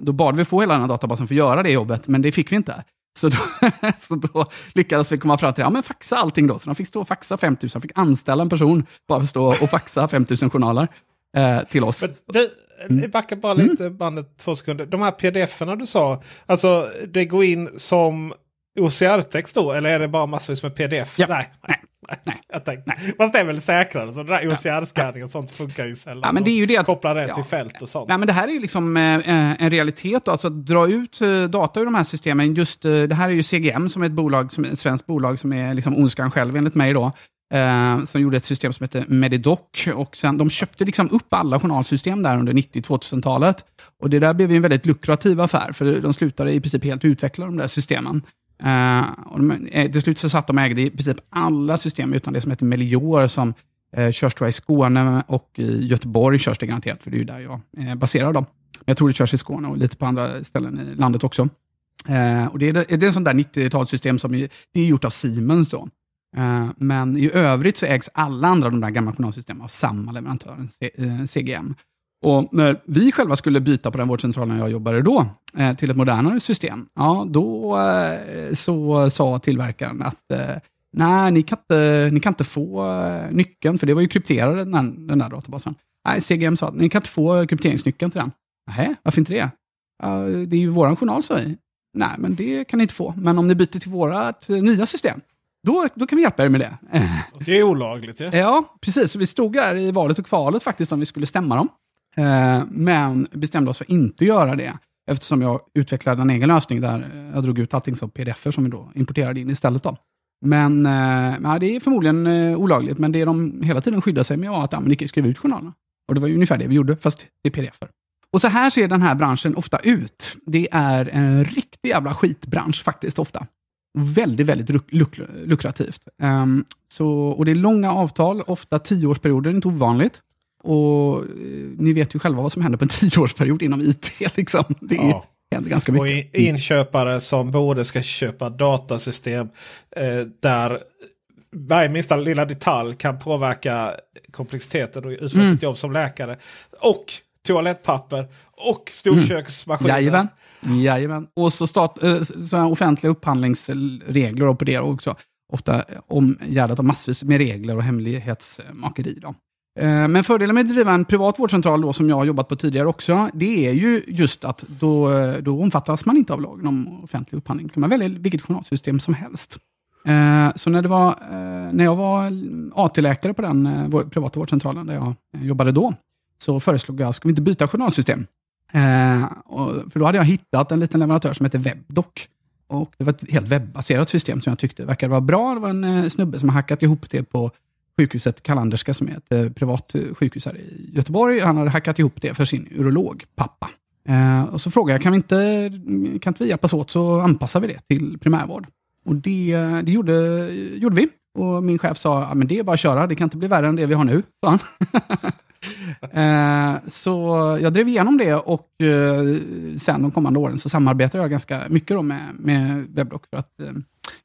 då bad vi få hela den här databasen för att göra det jobbet, men det fick vi inte. Så då, <laughs> så då lyckades vi komma fram till, ja men faxa allting då. Så de fick stå och faxa 5000, fick anställa en person bara för att stå och faxa 5000 journaler eh, till oss. Men det, mm. Backa bara lite mm. bandet två sekunder. De här pdf-erna du sa, alltså det går in som OCR-text då? Eller är det bara massvis med pdf? Ja. Nej. Nej. <laughs> Nej. Jag tänkte, fast det är väl säkrare. Så det där OCR-scanning och sånt funkar ju sällan. Ja, men det är ju det att- Koppla det ja. till fält och sånt. Nej, men det här är ju liksom eh, en realitet. Alltså att dra ut eh, data ur de här systemen. Just, eh, det här är ju CGM som är ett, bolag, som ett svenskt bolag som är liksom ondskan själv enligt mig. Då, eh, som gjorde ett system som heter Medidoc. Och sen, de köpte liksom upp alla journalsystem där under 90-2000-talet. Och det där blev en väldigt lukrativ affär, för de slutade i princip helt utveckla de där systemen. Uh, och de, eh, till slut så satt de och ägde i princip alla system utan det som heter Melior som eh, körs tror jag, i Skåne och i Göteborg körs det garanterat, för det är ju där jag eh, baserar dem. Men jag tror det körs i Skåne och lite på andra ställen i landet också. Eh, och det, är, det är ett sånt där 90-talssystem som är, det är gjort av Siemens. Då. Eh, men i övrigt så ägs alla andra av de där gamla journalsystemen av samma leverantör, C- eh, CGM. Och när vi själva skulle byta på den vårdcentralen jag jobbade då, eh, till ett modernare system, ja, då eh, så sa tillverkaren att eh, nej, ni kan, inte, ni kan inte få eh, nyckeln, för det var ju krypterad den, den där databasen. Nej, CGM sa att ni kan inte få krypteringsnyckeln till den. Nej, varför inte det? Ja, det är ju våran journal, sa vi. Nej, men det kan ni inte få. Men om ni byter till vårt eh, nya system, då, då kan vi hjälpa er med det. Det är olagligt ju. Ja, precis. Så vi stod där i valet och kvalet faktiskt om vi skulle stämma dem. Eh, men bestämde oss för att inte göra det. Eftersom jag utvecklade en egen lösning där eh, jag drog ut allting som pdf som vi då importerade in istället. Då. Men eh, det är förmodligen eh, olagligt, men det de hela tiden skyddade sig med var att ja, men ni kan skriva ut journalerna. Och det var ju ungefär det vi gjorde, fast det är pdf -er. Och så här ser den här branschen ofta ut. Det är en riktig jävla skitbransch faktiskt ofta. Väldigt, väldigt luk luk lukrativt. Um, så, och det är långa avtal, ofta tioårsperioder, inte ovanligt. Och eh, ni vet ju själva vad som händer på en <laughs> tioårsperiod inom IT. Liksom. Det Ja. händer ganska Och mycket. i- inköpare som både ska köpa datasystem eh, där varje minsta lilla detalj kan påverka komplexiteten och utföra Mm. sitt jobb som läkare. Och toalettpapper och storköksmaskiner. Jajamän. Jajamän. Och så, stat, eh, så offentliga upphandlingsregler och på det också. Ofta omgärdat av massvis med regler och hemlighetsmakeri. Då. Eh, men fördelen med att driva en privat vårdcentral, då, som jag har jobbat på tidigare också, det är ju just att då, eh, då omfattas man inte av lagen om offentlig upphandling. Då kan man välja vilket journalsystem som helst. Eh, så när, det var, när jag var AT-läkare på den privata vårdcentralen där jag jobbade då, så föreslog jag, ska vi inte byta journalsystem? För då hade jag hittat en liten leverantör som heter Webdoc. Och det var ett helt webbaserat system som jag tyckte verkade vara bra. Det var en snubbe som hackat ihop det på sjukhuset Kalanderska, som är ett eh, privat eh, sjukhus här i Göteborg. Han hade hackat ihop det för sin urologpappa. Eh, och så frågade jag, kan, vi inte, kan inte vi hjälpas åt så anpassar vi det till primärvård? Och det, det gjorde, gjorde vi. Och min chef sa, ja, men det är bara att köra, det kan inte bli värre än det vi har nu, sa han. <laughs> Eh, så jag drev igenom det och eh, sen de kommande åren så samarbetade jag ganska mycket då med, med Webdoc för att eh,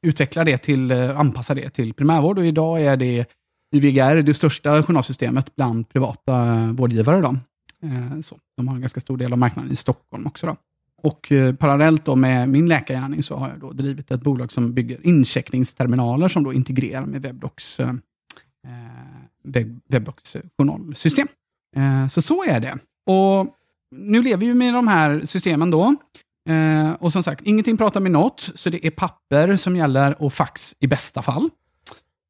utveckla det till, eh, anpassa det till primärvård. Och idag är det IVGR det största journalsystemet bland privata eh, vårdgivare. Då. Eh, så, de har en ganska stor del av marknaden i Stockholm också. Då. Och eh, parallellt då med min läkargärning så har jag då drivit ett bolag som bygger incheckningsterminaler som då integrerar med Webdocs eh, Web- Webdocs journalsystem. Eh, Så så är det. Och nu lever vi med de här systemen då. Eh, Och som sagt, ingenting pratar med något, så det är papper som gäller och fax i bästa fall.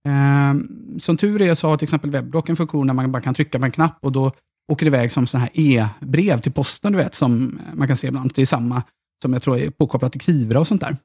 Eh, Som tur är så har till exempel Webdoc en funktion där man bara kan trycka på en knapp och då åker det iväg som sådana här e-brev till posten, du vet, som man kan se ibland. Det är samma som jag tror är påkopplat till Kivra och sånt där.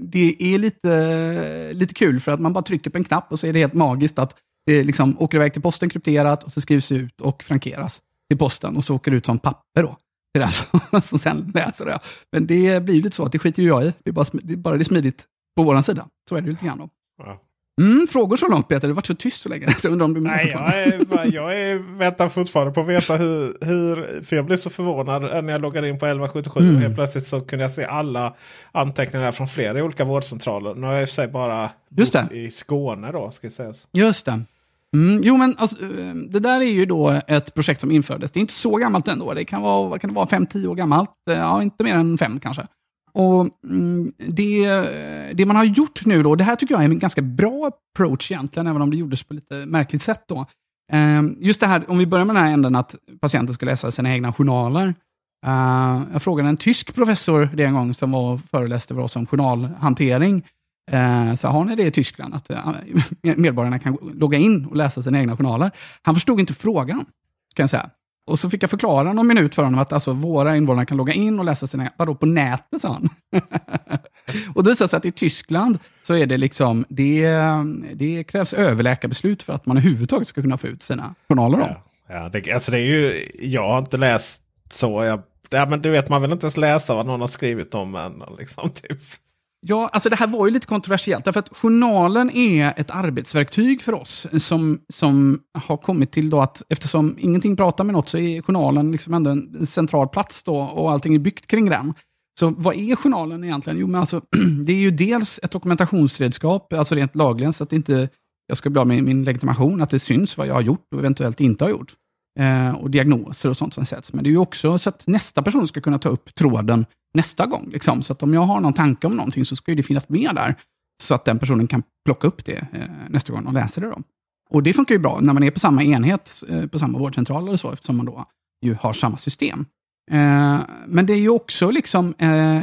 Det är lite, lite kul för att man bara trycker på en knapp och så är det helt magiskt att det liksom åker iväg till posten krypterat och så skrivs ut och frankeras till posten och så åker det ut som papper då. Till den som, <laughs> som sen läser det. Men det blir lite så att det skiter ju jag i. Det är bara, det är bara det är smidigt på vår sida. Så är det lite grann då. Ja. Mm, frågor så långt Peter? Det varit så tyst så länge. <laughs> Jag undrar om du Nej, jag, är, jag är, väntar fortfarande på att veta hur, hur... För jag blev så förvånad när jag loggade in på 1177. Mm. Och helt plötsligt så kunde jag se alla anteckningar från flera olika vårdcentraler. Nu har jag i och för sig bara Just bott det. i Skåne då, ska sägas. Just det. Mm, jo, men alltså, eh, det där är ju då ett projekt som infördes. Det är inte så gammalt ändå. Det kan vara, vad kan det vara 5-10 år gammalt. Eh, Ja, inte mer än fem kanske. Och mm, det, det man har gjort nu då, det här tycker jag är en ganska bra approach egentligen, även om det gjordes på lite märkligt sätt då. Ehm, just det här, om vi börjar med den här änden att patienten ska läsa sina egna journaler. Ehm, jag frågade en tysk professor det en gång som var och föreläste för oss om journalhantering. Ehm, så har ni det i Tyskland, att eh, <laughs> medborgarna kan logga in och läsa sina egna journaler. Han förstod inte frågan, kan jag säga. Och så fick jag förklara någon minut för honom att alltså, våra invånare kan logga in och läsa sina, vadå på nätet sa han. <laughs> och det visade sig att i Tyskland så är det liksom, det, det krävs överläkarbeslut för att man överhuvudtaget ska kunna få ut sina journaler. Ja, ja det, alltså det är ju, jag har inte läst så. Jag, ja, men du vet, man vill inte ens läsa vad någon har skrivit om en. Liksom, typ. Ja, alltså det här var ju lite kontroversiellt, därför att journalen är ett arbetsverktyg för oss som, som har kommit till då att eftersom ingenting pratar med något så är journalen liksom ändå en central plats då och allting är byggt kring den. Så vad är journalen egentligen? Jo, men alltså, <clears throat> det är ju dels ett dokumentationsredskap, alltså rent lagligen, så att inte jag ska bli av med min legitimation, att det syns vad jag har gjort och eventuellt inte har gjort. Eh, och diagnoser och sånt som sätts. Men det är ju också så att nästa person ska kunna ta upp tråden nästa gång. Liksom. Så att om jag har någon tanke om någonting så ska det finnas med där. Så att den personen kan plocka upp det eh, nästa gång och läsa det. Då. Och det funkar ju bra när man är på samma enhet, eh, på samma vårdcentral eller så, eftersom man då ju har samma system. Eh, men det är ju också liksom, eh,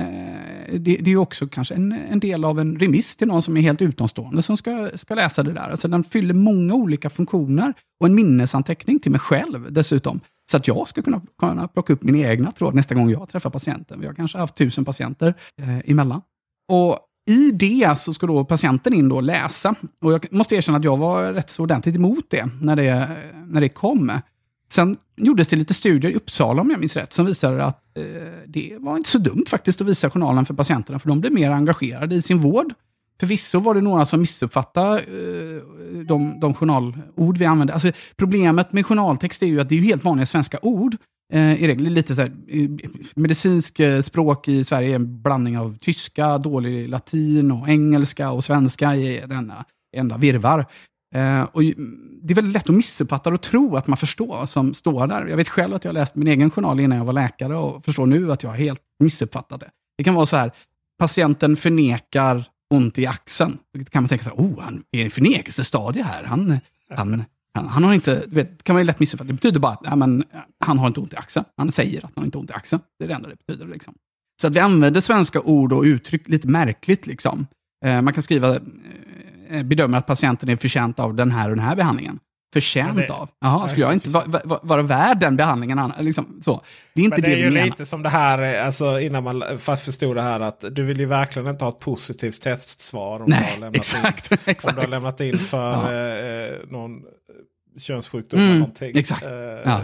det, det, är också kanske en, en, del av en remiss till någon som är helt utomstående som ska, ska läsa det där. Alltså den fyller många olika funktioner och en minnesanteckning till mig själv dessutom. Så att jag ska kunna, kunna plocka upp min egna tråd nästa gång jag träffar patienten. Vi har kanske haft tusen patienter eh, emellan. Och i det så ska då patienten in och läsa. Och jag måste erkänna att jag var rätt så ordentligt emot det när det, när det kom. Sen gjordes det lite studier i Uppsala, om jag minns rätt, som visade att eh, det var inte så dumt faktiskt att visa journalen för patienterna, för de blev mer engagerade i sin vård. Förvisso var det några som missuppfattade eh, de, de journalord vi använde. Alltså, problemet med journaltext är ju att det är helt vanliga svenska ord. Eh, I regel lite så här, eh, medicinsk språk i Sverige är en blandning av tyska, dålig latin och engelska och svenska i denna enda virvar. Och det är väldigt lätt att missuppfatta och tro att man förstår vad som står där. Jag vet själv att jag läst min egen journal innan jag var läkare och förstår nu att jag har helt missuppfattat det. Det kan vara så här, patienten förnekar ont i axeln. Då kan man tänka sig, oh, han är i förnekelsestadie här. Han, han, han, han, har inte, vet, kan man ju lätt missuppfatta. Det betyder bara att ja, men, han har inte ont i axeln. Han säger att han inte har ont i axeln. Det är det enda det betyder. Liksom. Så att vi använder svenska ord och uttryck lite märkligt. Liksom. Eh, man kan skriva, eh, eh bedömer att patienten är förtjänt av den här och den här behandlingen förtjänt det, av. Jaha, skulle jag inte vara, vara, vara värd den behandlingen? Liksom, så. Det är inte men det, det är ju menar. lite som det här, alltså, innan man förstod det här att du vill ju verkligen inte ha ett positivt testsvar. Om Nej, du har exakt, in, exakt. Om du har lämnat in för ja. eh, någon könssjukdom mm, eller någonting. Exakt. Eh, ja.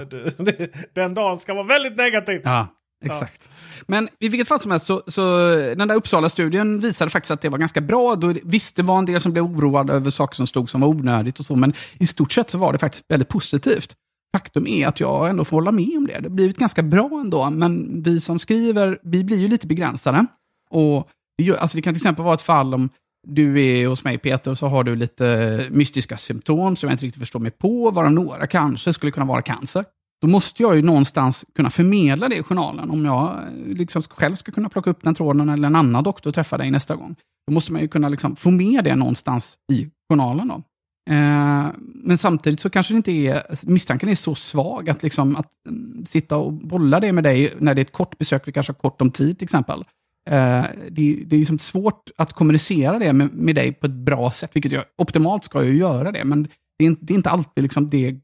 <laughs> den dagen ska vara väldigt negativ. Ja, Exakt. Ja. Men i vilket fall som helst, så, så den där Uppsala-studien visade faktiskt att det var ganska bra. Då, visst, det var en del som blev oroade över saker som stod som var onödigt och så, men i stort sett så var det faktiskt väldigt positivt. Faktum är att jag ändå får hålla med om det. Det har blivit ganska bra ändå, men vi som skriver, vi blir ju lite begränsade. Och alltså det kan till exempel vara ett fall om du är hos mig Peter och så har du lite mystiska symptom som jag inte riktigt förstår mig på, varav några kanske skulle kunna vara cancer. Då måste jag ju någonstans kunna förmedla det i journalen. Om jag eh, liksom själv ska kunna plocka upp den tråden eller en annan doktor träffar dig nästa gång. Då måste man ju kunna liksom få med det någonstans i journalen. Då. Eh, men samtidigt så kanske det inte är, misstanken är så svag att, liksom, att um, sitta och bolla det med dig när det är ett kort besök, vi kanske har kort om tid till exempel. Eh, det, det, är liksom svårt att kommunicera det med, med dig på ett bra sätt, vilket jag optimalt ska ju göra det, men det är, inte, det är inte alltid liksom det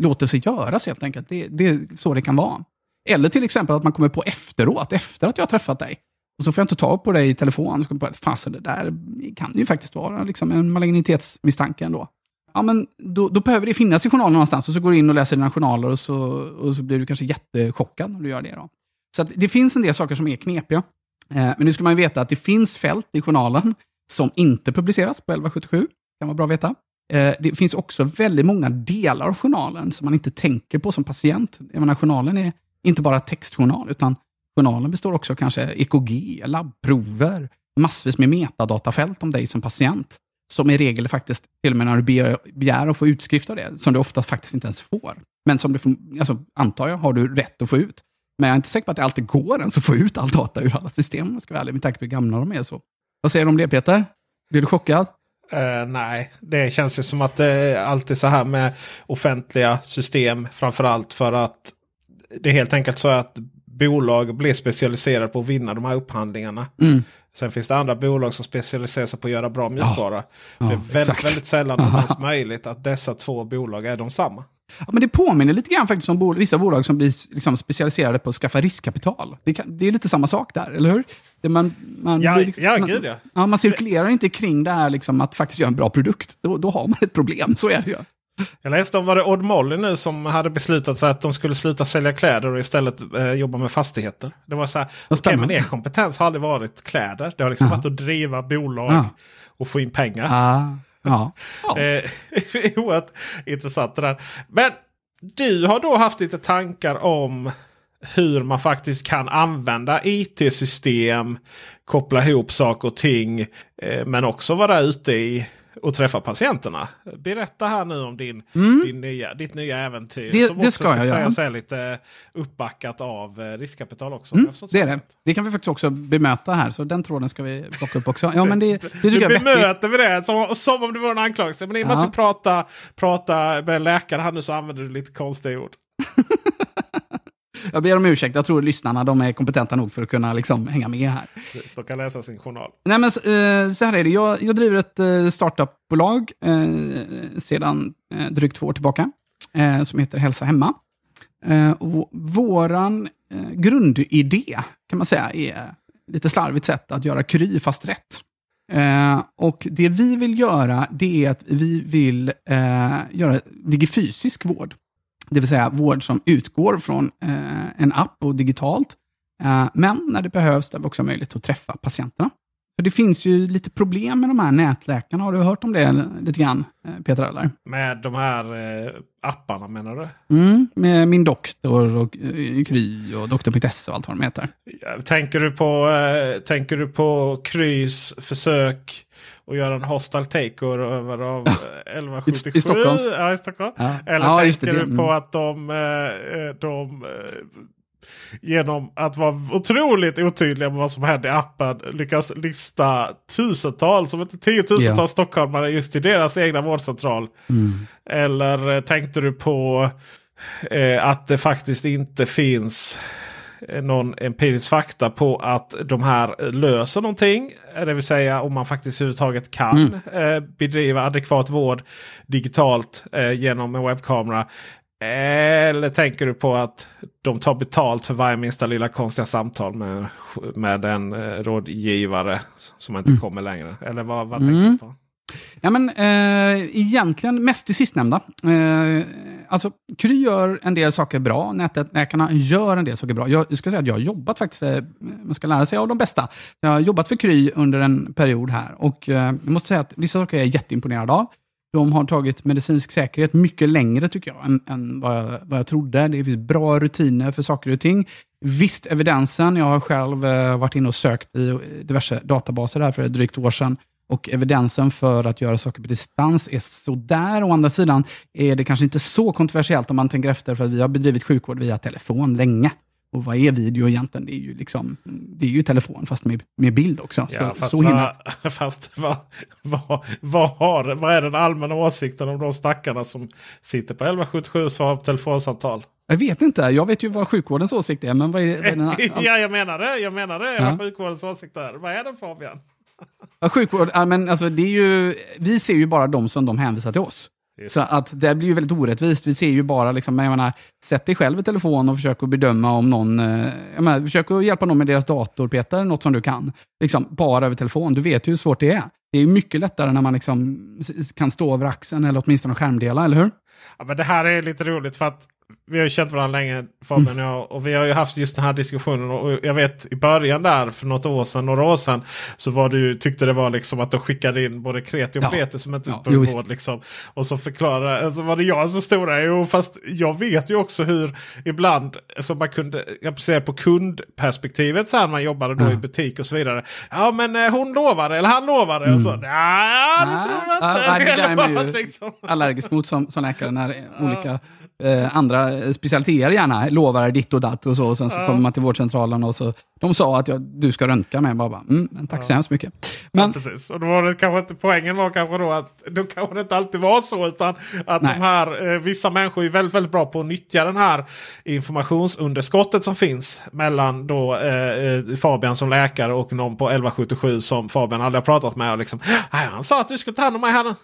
låter sig göras helt enkelt. Det, det är så det kan vara. Eller till exempel att man kommer på efteråt, efter att jag har träffat dig. Och så får jag inte tag på dig i telefon. Så på, Fasen, det där kan ju faktiskt vara liksom en malignitetsmisstanke ändå. Ja, men då, då, behöver det finnas i journalen någonstans. Och så går du in och läser dina journaler och så, och så blir du kanske jättechockad när du gör det. Då. Så det finns en del saker som är knepiga. Eh, men nu ska man ju veta att det finns fält i journalen som inte publiceras på 1177. Det kan vara bra att veta. Eh, det finns också väldigt många delar av journalen som man inte tänker på som patient. Jag menar, journalen är inte bara textjournal, utan journalen består också av kanske EKG, labbprover, massvis med metadatafält om dig som patient. Som i regel faktiskt, till och med när du begär, begär att få utskrift av det, som du ofta faktiskt inte ens får. Men som du, får, alltså, antar jag, har du rätt att få ut. Men jag är inte säker på att det alltid går ens att få ut all data ur alla system, om jag ska vara ärlig, med tanke på hur gamla de är. Så. Vad säger du om det Peter? Blir du chockad? Uh, nej, det känns ju som att det är alltid så här med offentliga system. Framförallt för att det är helt enkelt så att bolag blir specialiserade på att vinna de här upphandlingarna. Mm. Sen finns det andra bolag som specialiserar sig på att göra bra mjukvara. Ja, det är väldigt, exakt. väldigt sällan det ens möjligt att dessa två bolag är de samma. Ja, men det påminner lite grann faktiskt om bol- vissa bolag som blir liksom specialiserade på att skaffa riskkapital. Det, kan, det är lite samma sak där, eller hur? Det man, man, Ja, liksom, ja, man, gud, ja. ja. Man cirkulerar inte kring det här liksom, att faktiskt göra en bra produkt. Då, då har man ett problem, så är det ju. Jag läste om var det Odd Molly nu som hade beslutat sig att de skulle sluta sälja kläder och istället eh, jobba med fastigheter. Det var så här, okej men er kompetens har aldrig varit kläder. Det har liksom Ja. varit att driva bolag Ja. och få in pengar. Ah, ja. ja. <laughs> Eh, oerhört intressant det där. Men du har då haft lite tankar om hur man faktiskt kan använda IT-system, koppla ihop saker och ting, eh, men också vara ute i och träffa patienterna. Berätta här nu om din, din nya, ditt nya äventyr. Mm. Det- som det också ska jag göra. sägas är lite uppbackat av eh, riskkapital också. Mm, Jag det är det. Det kan vi faktiskt också bemöta här, så den tråden ska vi plocka upp också. Ja, men det, det Du jag bemöter med det som, som om det var en anklagelse. Men i och med att du pratar, med läkare här nu så använder du lite konstiga ord. <laughs> Jag ber om ursäkt, jag tror lyssnarna de är kompetenta nog för att kunna liksom hänga med här. De kan läsa sin journal. Nej, men eh, så här är det. Jag, jag driver ett eh, startupbolag eh, sedan drygt två år tillbaka, som heter Hälsa Hemma. Och våran eh, grundidé, kan man säga, är lite slarvigt sätt att göra Kry fast rätt. Eh, och det vi vill göra, det är att vi vill eh, göra digifysisk vård. Det vill säga vård som utgår från eh, en app och digitalt. Eh, men när det behövs, där vi också har möjlighet att träffa patienterna. För det finns ju lite problem med de här nätläkarna. Har du hört om det lite grann, eh, Peter Eller? Med de här eh, apparna menar du? Mm, med Min Doktor och eh, Kry och Doktor.se och allt vad de heter. Tänker du på, tänker du på Krys försök att göra en hostile takeover av eh, 1177? I Stockholm. Ja, i Stockholm. Ja. Eller Ja, tänker det, du på Mm. att de, de genom att vara otroligt otydliga med vad som hände i appen lyckas lista tusentals, om inte tiotusentals Ja. stockholmare just i deras egna vårdcentral? Mm. Eller eh, tänkte du på eh, att det faktiskt inte finns eh, någon empirisk fakta på att de här löser någonting. Eh, Det vill säga om man faktiskt överhuvudtaget kan eh, bedriva adekvat vård digitalt eh, genom en webbkamera. Eller tänker du på att de tar betalt för varje minsta lilla konstiga samtal med, med en eh, rådgivare som inte kommer längre? Eller vad, vad tänker du på? Ja, men, eh, egentligen mest det sistnämnda. Eh, alltså, Kry gör en del saker bra, nätläkarna gör en del saker bra. Jag ska säga att jag har jobbat faktiskt, eh, man ska lära sig av de bästa. Jag har jobbat för Kry under en period här och eh, jag måste säga att vissa saker är jag jätteimponerad av. De har tagit medicinsk säkerhet mycket längre tycker jag, än, än vad, jag vad jag trodde. Det finns bra rutiner för saker och ting. Visst, evidensen. Jag har själv eh, varit inne och sökt i diverse databaser här för ett drygt år sedan. Och evidensen för att göra saker på distans är sådär. Å andra sidan är det kanske inte så kontroversiellt om man tänker efter, för att vi har bedrivit sjukvård via telefon länge. Och vad är video egentligen? Det är ju, liksom, det är ju telefon, fast med, med bild också. Så, Ja, fast, så himla... vad, <laughs> fast vad, vad, vad, har, vad är den allmänna åsikten om de stackarna som sitter på 1177 och svarar på telefonsamtal? Jag vet inte, jag vet ju vad sjukvårdens åsikt är, men vad är, vad är den... <laughs> ja, jag menar det. Jag menar det. Ja. Vad sjukvårdens åsikt är. Vad är den Fabian? Ja, sjukvård, men alltså det är ju, vi ser ju bara de som de hänvisar till oss. Så att det blir ju väldigt orättvist. Vi ser ju bara, liksom, jag menar, sätt dig själv i telefon och försök att bedöma om någon, eh, jag menar, försök att hjälpa någon med deras dator, Peter, något som du kan. Liksom, bara över telefon. Du vet ju hur svårt det är. Det är mycket lättare när man liksom kan stå över axeln eller åtminstone skärmdela, eller hur? Ja, men det här är lite roligt för att vi har ju känt varandra länge Fabian och jag. Och vi har ju haft just den här diskussionen. Och jag vet i början där för något år sedan, några år sedan. Så var du, tyckte det var liksom att de skickade in både kreti och Ja. pleti som ett Ja, utbudsvård. liksom. Och så förklarade, alltså var det jag som stod där. Jo, fast jag vet ju också hur ibland, som man kunde applicera på kundperspektivet så här man jobbade då Ja. i butik och så vidare. Ja men eh, hon lovade, eller han lovade. Och så, nej det Nej, tror jag ja, inte. nej, det där <laughs> är man ju liksom. allergisk mot som, som läkare när olika eh, andra specialiteter gärna, lovar ditt och datt och så. Och sen så Ja. kommer man till vårdcentralen och så, de sa att jag, du ska röntga mig. Bara, bara, mm, tack så Ja. hemskt mycket. Ja, Men, precis. Och då var det kanske inte, poängen var kanske då att då kanske det inte alltid var så. Utan att Nej. de här, eh, vissa människor är väldigt, väldigt bra på att nyttja den här informationsunderskottet som finns mellan då eh, eh, Fabian som läkare och någon på 1177 som Fabian aldrig har pratat med. Och liksom, "Nej, han sa att du skulle ta hand om mig här nu.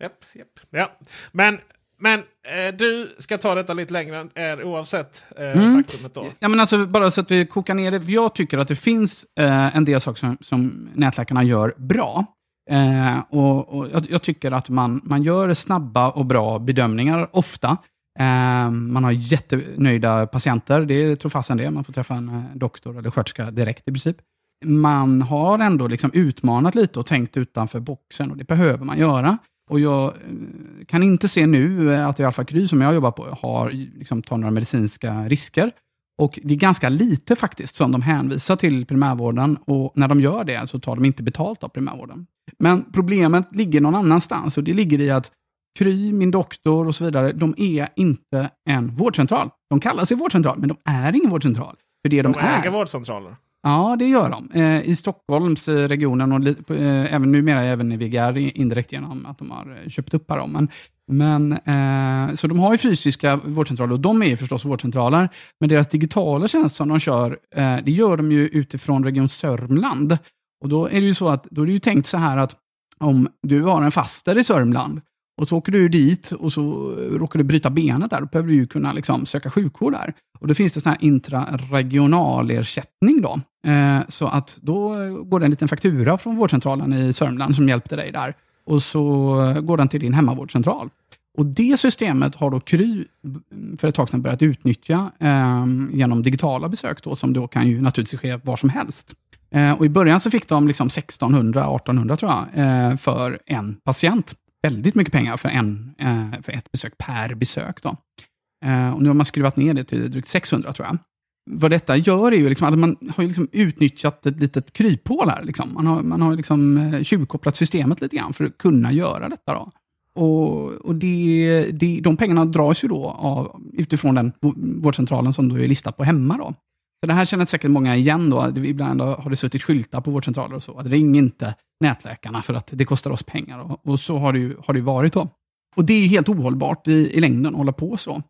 Japp, japp, ja. Men, men eh, du ska ta detta lite längre eh, oavsett eh, Mm. faktumet då. ja, men alltså, bara så att vi kokar ner det. Jag tycker att det finns eh, en del saker som, som nätläkarna gör bra. Eh, och, och jag, jag tycker att man, man gör snabba och bra bedömningar ofta. Eh, man har jättenöjda patienter, det tror fasen det. Man får träffa en eh, doktor eller sköterska direkt i princip. Man har ändå liksom utmanat lite och tänkt utanför boxen och det behöver man göra. Och jag eh, kan inte se nu eh, att fall Kry som jag jobbar på har, liksom, tar några medicinska risker. Och det är ganska lite faktiskt som de hänvisar till primärvården och när de gör det så tar de inte betalt av primärvården. Men problemet ligger någon annanstans och det ligger i att Kry, min doktor och så vidare, de är inte en vårdcentral. De kallar sig vårdcentral, men de är ingen vårdcentral. För det de, De är... äger vårdcentraler. Ja, det gör de. Eh, I Stockholmsregionen eh, och eh, även numera även i VGR indirekt genom att de har eh, köpt upp här. Men, men, så de har ju fysiska vårdcentraler och de är ju förstås vårdcentraler. Men deras digitala tjänst som de kör, det gör de ju utifrån Region Sörmland. Och då är det ju så att, då är det ju tänkt så här att om du har en faster i Sörmland och så åker du dit och så eh, råkar du bryta benet där, då behöver du ju kunna liksom söka sjukvård där. Och då finns det sån här intraregionalersättning då. Eh, så att då eh, går det en liten faktura från vårdcentralen i Sörmland som hjälpte dig där. Och så eh, går den till din hemmavårdcentral. Och det systemet har då Kry mm, för ett tag sedan börjat utnyttja eh, genom digitala besök då, som då kan ju naturligtvis ske var som helst. Eh, och I början så fick de liksom 1600-1800 tror jag, eh, för en patient. Väldigt mycket pengar för, en, eh, för ett besök per besök. Då. Eh, och nu har man skruvat ner det till drygt 600 tror jag. Vad detta gör är ju liksom att man har liksom utnyttjat ett litet kryphål här. Liksom. Man har, man har liksom eh, tjuvkopplat systemet lite grann för att kunna göra detta. Då. Och, och det, det, de pengarna dras ju då av, utifrån den vårdcentralen som du är listad på hemma. Då. Så det här känner säkert många igen. Då. Ibland har det suttit skyltar på vårdcentraler och så. Att ring inte nätläkarna för att det kostar oss pengar. Och, och så har det ju har det varit. då. Och det är ju helt ohållbart i, i längden att hålla på så.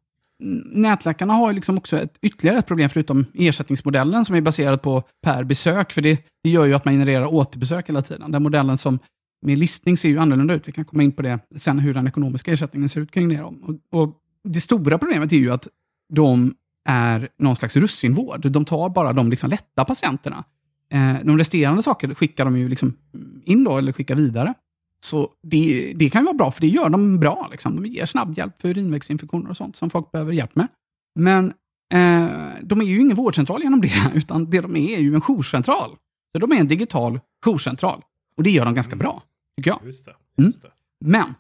Nätläkarna har ju liksom också ett, ytterligare ett problem förutom ersättningsmodellen som är baserad på per besök. För det, det gör ju att man genererar återbesök hela tiden. Den modellen som med listning ser ju annorlunda ut. Vi kan komma in på det sen, hur den ekonomiska ersättningen ser ut kring det. Och, och det stora problemet är ju att de är någon slags russinvård. De tar bara de liksom lätta patienterna. Eh, de resterande sakerna skickar de ju liksom in då, eller skickar vidare. Så det, det kan ju vara bra, för det gör de bra. Liksom. De ger snabbhjälp för urinvägsinfektioner och sånt som folk behöver hjälp med. Men eh, de är ju ingen vårdcentral genom det, <laughs> utan det de är är ju en jourcentral. Så de är en digital jourcentral. Och det gör de ganska bra, tycker jag. Just det. Mm. Just det. Men,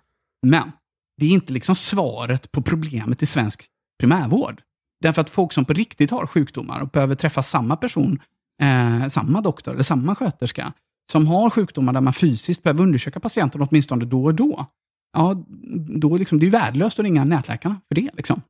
men, det är inte liksom svaret på problemet i svensk primärvård. Därför att folk som på riktigt har sjukdomar och behöver träffa samma person, eh, samma doktor eller samma sköterska, som har sjukdomar där man fysiskt behöver undersöka patienten åtminstone då och då, ja, då liksom, det är värdelöst att ringa nätläkarna för det. Liksom.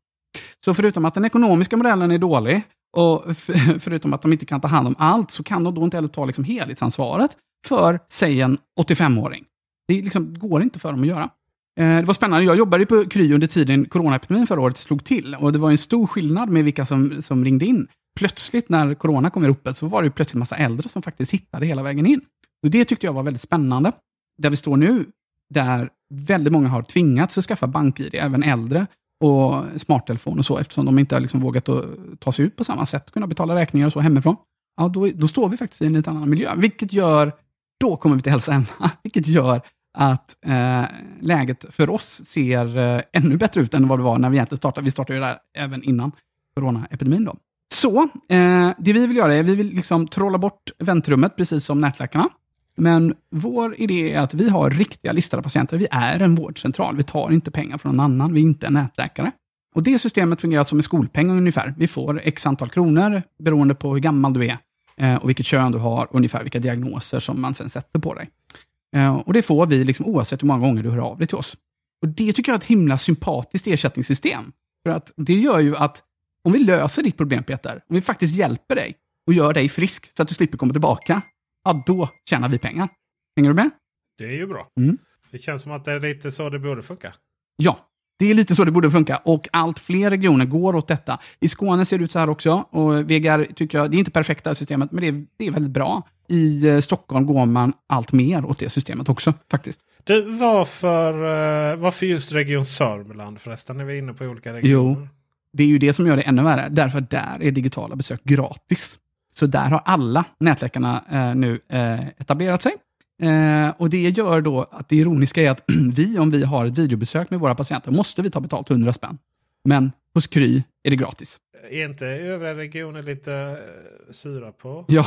Så förutom att den ekonomiska modellen är dålig, och <laughs> förutom att de inte kan ta hand om allt, så kan de då inte heller ta liksom helhetsansvaret för, säg en 85-åring. Det liksom går inte för dem att göra. Eh, det var spännande. Jag jobbade på Kry under tiden coronaepidemin förra året slog till. Och det var en stor skillnad med vilka som, som ringde in. Plötsligt när corona kom i ropet så var det ju plötsligt massa äldre som faktiskt hittade hela vägen in. Och det tyckte jag var väldigt spännande. Där vi står nu, där väldigt många har tvingats att skaffa bank-id, även äldre, och smarttelefon och så, eftersom de inte har liksom vågat att ta sig ut på samma sätt, kunna betala räkningar och så hemifrån. Ja, då, då står vi faktiskt i en lite annan miljö, vilket gör, då kommer vi till hälsa Hemma, <laughs> vilket gör att eh, läget för oss ser eh, ännu bättre ut än vad det var när vi egentligen startade. Vi startade ju där även innan coronaepidemin. Då. Så, eh, det vi vill göra är vi vill liksom trolla bort väntrummet, precis som nätläkarna. Men vår idé är att vi har riktiga listade patienter. Vi är en vårdcentral. Vi tar inte pengar från någon annan. Vi är inte en nätläkare. Och Det systemet fungerar som en skolpeng ungefär. Vi får x antal kronor beroende på hur gammal du är eh, och vilket kön du har och ungefär vilka diagnoser som man sen sätter på dig. Eh, och Det får vi liksom oavsett hur många gånger du hör av dig till oss. Och Det tycker jag är ett himla sympatiskt ersättningssystem. För att det gör ju att om vi löser ditt problem Peter, om vi faktiskt hjälper dig och gör dig frisk så att du slipper komma tillbaka, ja då tjänar vi pengar. Hänger du med? Det är ju bra. Mm. Det känns som att det är lite så det borde funka. Ja, det är lite så det borde funka och allt fler regioner går åt detta. I Skåne ser det ut så här också och VGR tycker jag, det är inte perfekta systemet, men det är, det är väldigt bra. I eh, Stockholm går man allt mer åt det systemet också faktiskt. Du, varför, eh, varför just Region Sörmland förresten? När vi är inne på olika regioner. Jo. Det är ju det som gör det ännu värre, därför att där är digitala besök gratis. Så där har alla nätläkarna eh, nu eh, etablerat sig. Eh, och det gör då att det ironiska är att <clears throat> vi, om vi har ett videobesök med våra patienter, måste vi ta betalt 100 spänn. Men hos Kry är det gratis. Är inte övriga regioner lite eh, sura på <laughs> Ja,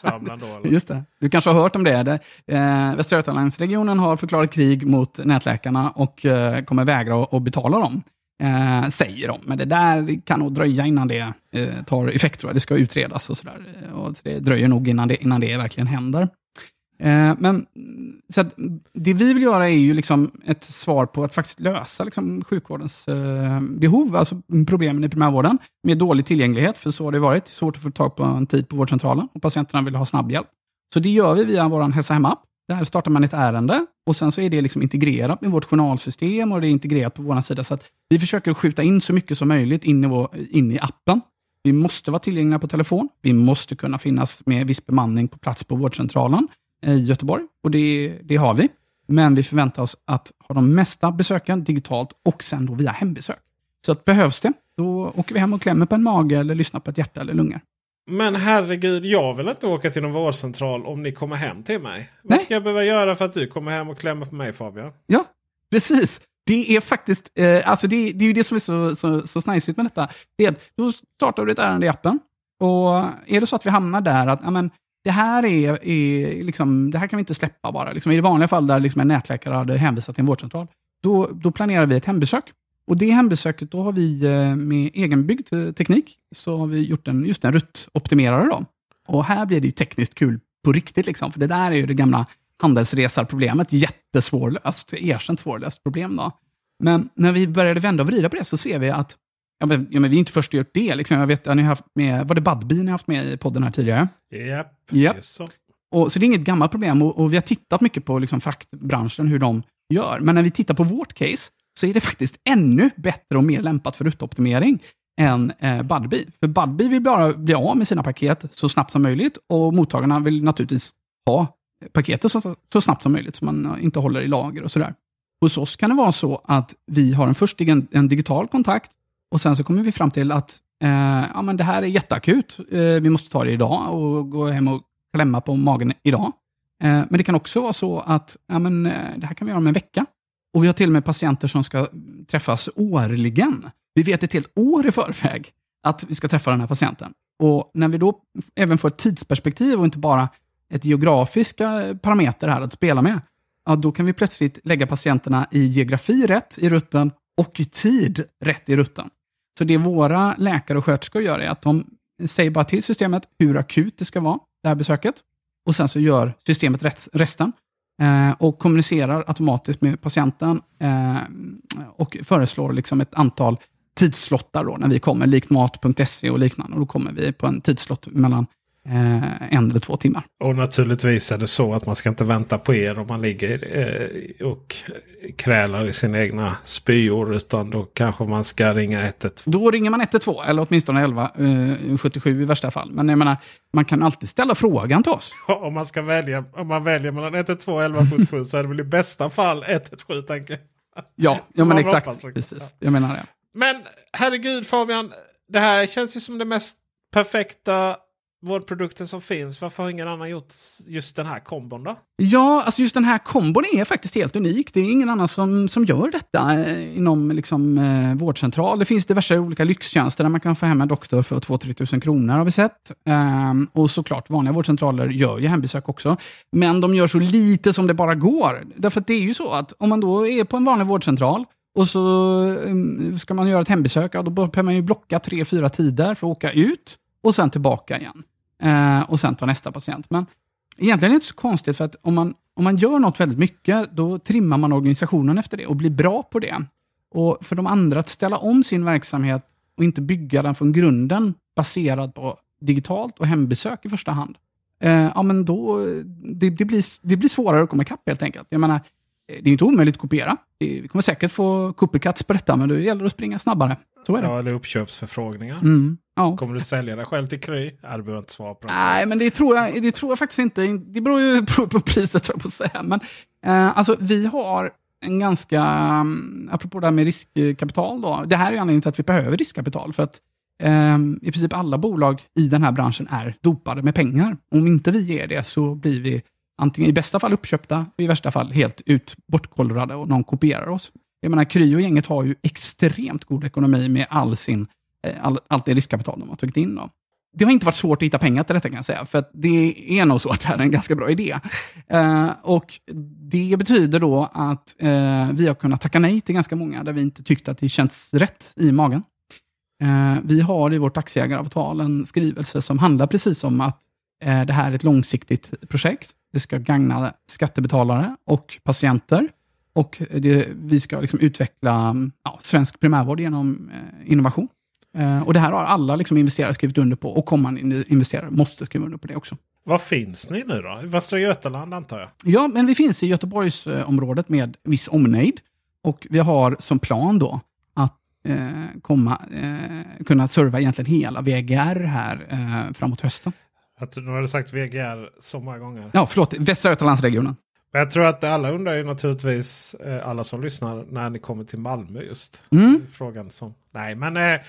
Sörmland då? Eller? just det. Du kanske har hört om det. det eh, Västra Götalandsregionen har förklarat krig mot nätläkarna och eh, kommer vägra att, betala dem. Eh, säger de, men det där kan nog dröja innan det eh, tar effekt. Tror jag. Det ska utredas och sådär. Eh, Och det dröjer nog innan det, innan det verkligen händer. Eh, men så att Det vi vill göra är ju liksom ett svar på att faktiskt lösa liksom sjukvårdens eh, behov, alltså problemen i primärvården, med dålig tillgänglighet, för så har det varit. Svårt att få tag på en tid på vårdcentralen och patienterna vill ha snabbhjälp. Så det gör vi via vår Hälsa Hemma-app. Där startar man ett ärende och sen så är det liksom integrerat med vårt journalsystem och det är integrerat på vår sida. Så att vi försöker skjuta in så mycket som möjligt in i, vår, in i appen. Vi måste vara tillgängliga på telefon. Vi måste kunna finnas med viss bemanning på plats på vårdcentralen i Göteborg och det, det har vi. Men vi förväntar oss att ha de mesta besöken digitalt och sen då via hembesök. Så att behövs det, då åker vi hem och klämmer på en mage eller lyssnar på ett hjärta eller lungor. Men herregud, jag vill inte åka till någon vårdcentral om ni kommer hem till mig. Nej. Vad ska jag behöva göra för att du kommer hem och klämmer på mig Fabian? Ja, precis. Det är faktiskt, eh, alltså det, det är ju det som är så, så, så snajsigt med detta. Det är då startar du ett ärende i appen och är det så att vi hamnar där att amen, det här är, är liksom, det här kan vi inte släppa bara. Liksom, I det vanliga fall där liksom en nätläkare hade hänvisat till en vårdcentral, då, då planerar vi ett hembesök. Och det hembesöket, då har vi eh, med egenbyggd eh, teknik, så har vi gjort en, just en ruttoptimerare. Då. Och här blir det ju tekniskt kul på riktigt, liksom, för det där är ju det gamla handelsresarproblemet, jättesvårlöst, erkänt svårlöst problem. Då. Men när vi började vända och vrida på det så ser vi att ja, men, ja, men vi är inte först att gjort det. Liksom. Jag vet, ni har haft med, var det Budbee ni haft med i podden här tidigare? Japp, det är så. Och, så det är inget gammalt problem och, och vi har tittat mycket på liksom, fraktbranschen, hur de gör. Men när vi tittar på vårt case så är det faktiskt ännu bättre och mer lämpat för ruttoptimering än eh, Budbee. För Budbee vill bara bli av med sina paket så snabbt som möjligt och mottagarna vill naturligtvis ha paketet så, så snabbt som möjligt så man inte håller i lager och sådär. Hos oss kan det vara så att vi har en först en, en digital kontakt och sen så kommer vi fram till att eh, ja, men det här är jätteakut, eh, vi måste ta det idag och gå hem och klämma på magen idag. Eh, men det kan också vara så att ja, men, eh, det här kan vi göra om en vecka. Och vi har till och med patienter som ska träffas årligen. Vi vet ett helt år i förväg att vi ska träffa den här patienten. Och när vi då även får ett tidsperspektiv och inte bara ett geografiska parameter här att spela med, ja, då kan vi plötsligt lägga patienterna i geografi rätt i rutten och i tid rätt i rutten. Så det våra läkare och sköterskor gör är att de säger bara till systemet hur akut det ska vara, det här besöket. Och sen så gör systemet resten. Eh, och kommunicerar automatiskt med patienten eh, och föreslår liksom ett antal tidslottar då när vi kommer, likt mat.se och liknande. Och då kommer vi på en tidslott mellan eh, en eller två timmar. Och naturligtvis är det så att man ska inte vänta på er om man ligger eh, och krälar i sina egna spyor. Utan då kanske man ska ringa 112. Då ringer man 112, eller åtminstone 11, eh, 77 i värsta fall. Men jag menar, man kan alltid ställa frågan till oss. Om man ska välja, om man väljer mellan 112 och 1177 <laughs> så är det väl i bästa fall 117 tänker jag. Ja, ja men exakt. hoppas, liksom. Precis. Jag menar det. Men herregud Fabian, det här känns ju som det mest perfekta vårdprodukten som finns. Varför har ingen annan gjort just den här kombon då? Ja, alltså just den här kombon är faktiskt helt unik. Det är ingen annan som, som gör detta eh, inom liksom, eh, vårdcentral. Det finns diverse olika lyxtjänster där man kan få hem en doktor för 2-3 tusen kronor har vi sett. Ehm, och såklart, vanliga vårdcentraler gör ju hembesök också. Men de gör så lite som det bara går. Därför att det är ju så att om man då är på en vanlig vårdcentral och så ehm, ska man göra ett hembesök, ja, då behöver man ju blocka tre, fyra tider för att åka ut och sen tillbaka igen. Eh, och sen ta nästa patient. Men egentligen är det inte så konstigt, för att om man, om man gör något väldigt mycket, då trimmar man organisationen efter det och blir bra på det. Och för de andra att ställa om sin verksamhet och inte bygga den från grunden baserad på digitalt och hembesök i första hand. Eh, ja, men då, det, det, blir, det blir svårare att komma ikapp helt enkelt. Jag menar, eh, det är inte omöjligt att kopiera. Vi kommer säkert få copycats på detta, men det gäller att springa snabbare. Så är det. Ja, eller uppköpsförfrågningar. Mm, ja. Kommer du sälja dig själv till Kry? Ja, du behöver inte svara på det. Nej, men det tror, jag, det tror jag faktiskt inte. Det beror ju på, på priset, tror jag på att säga. Men eh, alltså, vi har en ganska, um, apropå det här med riskkapital, då, det här är anledningen till att vi behöver riskkapital. För att eh, i princip alla bolag i den här branschen är dopade med pengar. Om inte vi ger det så blir vi antingen i bästa fall uppköpta och i värsta fall helt ut bortkollrade och någon kopierar oss. Jag menar, Kry och gänget har ju extremt god ekonomi med all sin, Eh, all, allt det riskkapital de har tagit in. Då. Det har inte varit svårt att hitta pengar till detta kan jag säga, för det är nog så att det här är en ganska bra idé. Eh, och Det betyder då att eh, vi har kunnat tacka nej till ganska många där vi inte tyckte att det känns rätt i magen. Eh, vi har i vårt aktieägaravtal en skrivelse som handlar precis om att eh, det här är ett långsiktigt projekt. Det ska gagna skattebetalare och patienter. Och det, vi ska liksom utveckla ja, svensk primärvård genom eh, innovation. Eh, och Det här har alla liksom investerare skrivit under på och kommande investerare måste skriva under på det också. Var finns ni nu då? I Västra Götaland antar jag? Ja, men vi finns i Göteborgsområdet med viss omnejd. Och vi har som plan då att eh, komma, eh, kunna serva egentligen hela VGR här eh, framåt hösten. Att, nu har du sagt VGR så många gånger. Ja, förlåt. Västra Götalandsregionen. Jag tror att alla undrar ju naturligtvis, eh, alla som lyssnar, när ni kommer till Malmö just. Mm. Frågan som, nej, men eh,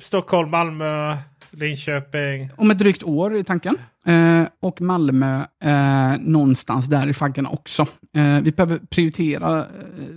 Stockholm, Malmö, Linköping. Om ett drygt år i tanken. Eh, och Malmö eh, någonstans där i faggorna också. Eh, vi behöver prioritera eh,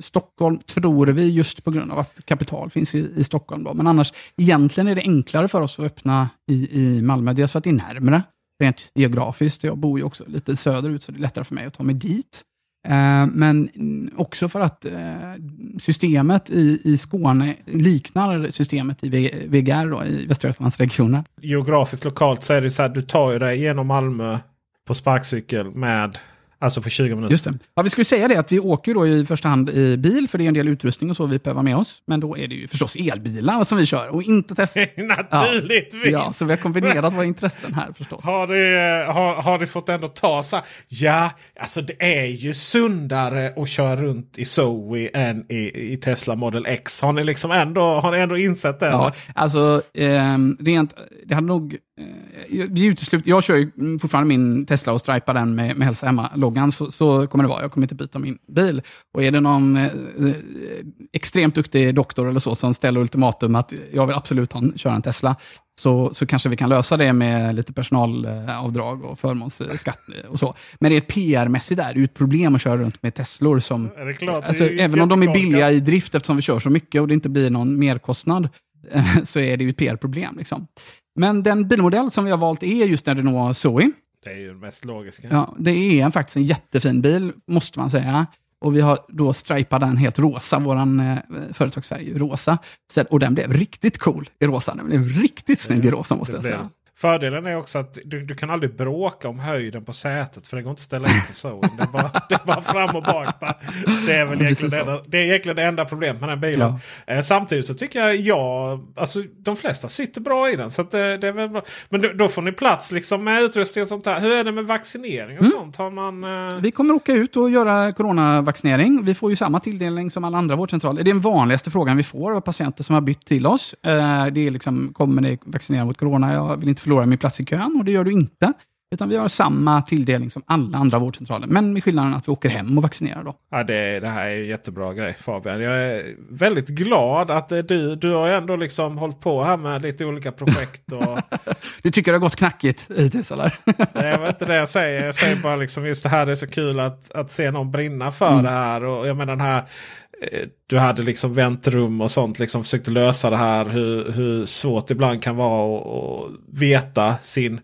Stockholm, tror vi, just på grund av att kapital finns i, i Stockholm. Då. Men annars, egentligen är det enklare för oss att öppna i, i Malmö. Dels för att det är närmre, rent geografiskt. Jag bor ju också lite söderut, så det är lättare för mig att ta mig dit. Eh, men också för att eh, systemet i, i Skåne liknar systemet i VGR, då, i Västra Götalandsregionen. Geografiskt lokalt så är det så här, du tar ju dig genom Malmö på sparkcykel med Alltså på 20 minuter. Just det. Ja, vi skulle säga det att vi åker då i första hand i bil, för det är en del utrustning och så vi behöver med oss. Men då är det ju förstås elbilar som vi kör och inte Tesla. <laughs> Naturligtvis! Ja, ja, så vi har kombinerat våra intressen här förstås. Har ni, har, har fått ändå ta så här, ja, alltså det är ju sundare att köra runt i Zoe än i, i Tesla Model X. Har ni liksom ändå, har ni ändå insett det? Ja, alltså eh, rent, det hade nog Eh, vi utesluter, jag kör ju fortfarande min Tesla och stripar den med, med Hälsa Hemma-loggan, så, så, kommer det vara. Jag kommer inte byta min bil. Och är det någon eh, extremt duktig doktor eller så som ställer ultimatum att jag vill absolut ha, köra en Tesla, så, så kanske vi kan lösa det med lite personalavdrag och förmånsskatt och så. Men rent PR-mässigt är det ju ett problem att köra runt med Teslor som... Är det klart, alltså, det även om de är billiga i drift eftersom vi kör så mycket och det inte blir någon merkostnad, <laughs> så är det ju ett PR-problem. Liksom. Men den bilmodell som vi har valt är just en Renault Zoe. Det är ju det mest logiska. Ja, det är faktiskt en jättefin bil, måste man säga. Och vi har då stripat den helt rosa, vår eh, företagsfärg rosa. Så, och den blev riktigt cool i rosa. Den blev riktigt snygg i rosa måste jag säga. Fördelen är också att du, du kan aldrig bråka om höjden på sätet för det går inte att ställa in så. Det är bara, <laughs> det är bara fram och bak. Där. Det är väl egentligen det, enda, det är egentligen det enda problemet med den bilen. Ja. Eh, samtidigt så tycker jag, ja, alltså de flesta sitter bra i den. Så det, det, är väl bra. Men då, då, får ni plats liksom med utrustning och sånt här. Hur är det med vaccinering och mm. sånt? Har man, eh... Vi kommer åka ut och göra coronavaccinering. Vi får ju samma tilldelning som alla andra vårdcentraler. Det är den vanligaste frågan vi får av patienter som har bytt till oss. Eh, det är liksom, kommer ni vaccinera mot corona? Jag vill inte förlora min plats i kön och det gör du inte. Utan vi har samma tilldelning som alla andra vårdcentraler. Men med skillnaden att vi åker hem och vaccinerar då. Ja, det, det här är en jättebra grej Fabian. Jag är väldigt glad att du, du har ändå liksom hållit på här med lite olika projekt. Och... <laughs> du tycker det har gått knackigt hittills eller? <laughs> det var inte det jag säger. Jag säger bara liksom just det här det är så kul att, att se någon brinna för mm. det här. Och jag menar den här Eh, du hade liksom väntrum och sånt. Liksom försökte lösa det här. Hur, hur svårt det ibland kan vara att veta sin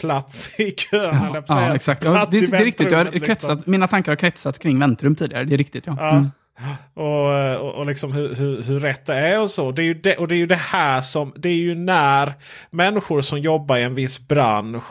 plats i kön. Ja, ja exakt. Ja, det, det, är riktigt. Jag har kretsat, liksom. Mina tankar har kretsat kring väntrum tidigare. Det är riktigt. Ja. Mm. Och, och, och, liksom hur, hur, hur, rätt det är och så. Det är, ju det, och det är ju det här som, det är ju när människor som jobbar i en viss bransch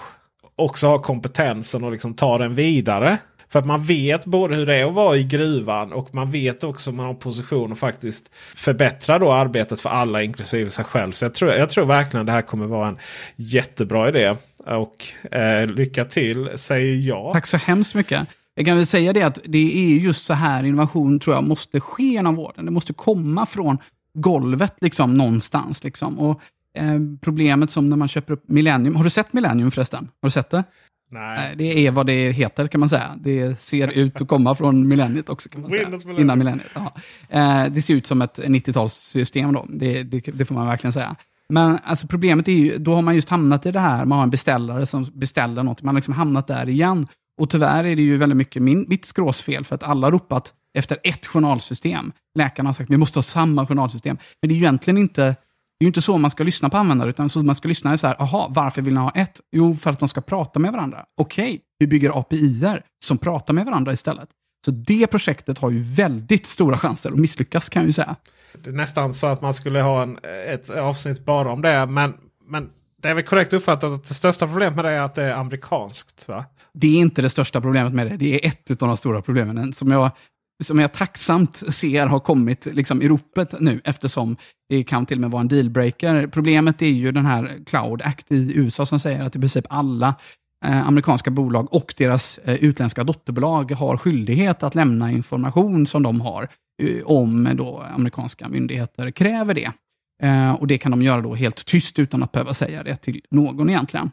också har kompetensen och liksom tar den vidare. För att man vet både hur det är att vara i gruvan och man vet också om man har position och faktiskt förbättra då arbetet för alla inklusive sig själv. Så jag tror, jag tror verkligen det här kommer vara en jättebra idé. Och eh, lycka till säger jag. Tack så hemskt mycket. Jag kan väl säga det att det är just så här innovation tror jag måste ske inom vården. Det måste komma från golvet liksom någonstans. Liksom. Och, eh, problemet som när man köper upp Millennium. Har du sett Millennium förresten? Har du sett det? Nej. Det är vad det heter kan man säga. Det ser ut att komma från millenniet också kan man säga. Millennium. Innan millenniet. Ja. Eh, det ser ut som ett 90-talssystem då. Det, det, det får man verkligen säga. Men alltså problemet är ju, då har man just hamnat i det här, man har en beställare som beställer något, man har liksom hamnat där igen. Och tyvärr är det ju väldigt mycket min, mitt skråsfel, för att alla har ropat efter ett journalsystem. Läkarna har sagt vi måste ha samma journalsystem. Men det är ju egentligen inte, det är ju inte så man ska lyssna på användare, utan så man ska lyssna så här, aha, varför vill ni ha ett? Jo, för att de ska prata med varandra. Okej, vi bygger API-er som pratar med varandra istället. Så det projektet har ju väldigt stora chanser att misslyckas kan jag ju säga. Det är nästan så att man skulle ha en, ett avsnitt bara om det. Men, men det är väl korrekt uppfattat att det största problemet med det är att det är amerikanskt? Va? Det är inte det största problemet med det. Det är ett av de stora problemen som jag, som jag tacksamt ser har kommit liksom i ropet nu, eftersom det kan till och med vara en dealbreaker. Problemet är ju den här Cloud Act i USA som säger att i princip alla eh, amerikanska bolag och deras eh, utländska dotterbolag har skyldighet att lämna information som de har eh, om då amerikanska myndigheter kräver det. Eh, och Det kan de göra då helt tyst utan att behöva säga det till någon egentligen.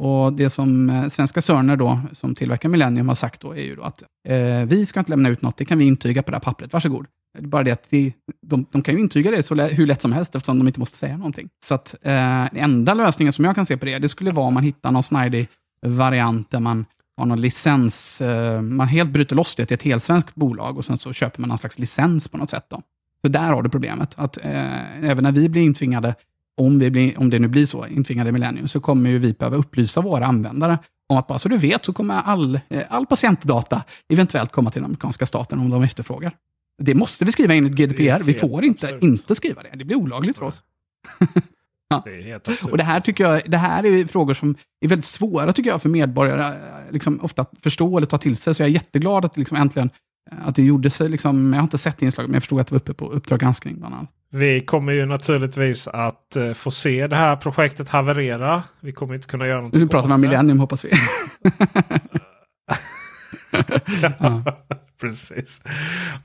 Och Det som eh, svenska Cerner, då, som tillverkar Millennium, har sagt då är ju då att eh, vi ska inte lämna ut något, det kan vi intyga på det här pappret, varsågod. Det är bara det att de, de, de kan ju intyga det så lä hur lätt som helst eftersom de inte måste säga någonting. Så att eh, enda lösningen som jag kan se på det, det skulle vara om man hittar någon snidig variant där man har någon licens, eh, man helt bryter loss det till ett helsvenskt bolag och sen så köper man någon slags licens på något sätt. Då. Så där har du problemet, att eh, även när vi blir intvingade, om, vi blir, om det nu blir så, intvingade i Millennium, så kommer ju vi behöva upplysa våra användare om att bara så du vet så kommer all, eh, all patientdata eventuellt komma till den amerikanska staten om de efterfrågar. Det måste vi skriva enligt GDPR. Vi får inte absurt. inte skriva det. Det blir olagligt för oss. <laughs> Det helt absurt. Och det här tycker jag, det här är frågor som är väldigt svåra tycker jag för medborgare, eh, liksom ofta att förstå eller ta till sig. Så jag är jätteglad att liksom äntligen, att det gjorde sig, liksom, jag har inte sett inslaget, men jag förstod att det var uppe på Uppdrag granskning bland annat. Vi kommer ju naturligtvis att eh, få se det här projektet haverera. Vi kommer inte kunna göra någonting Nu pratar vi om. Millennium hoppas vi. <laughs> <laughs> <laughs> Ja, Precis.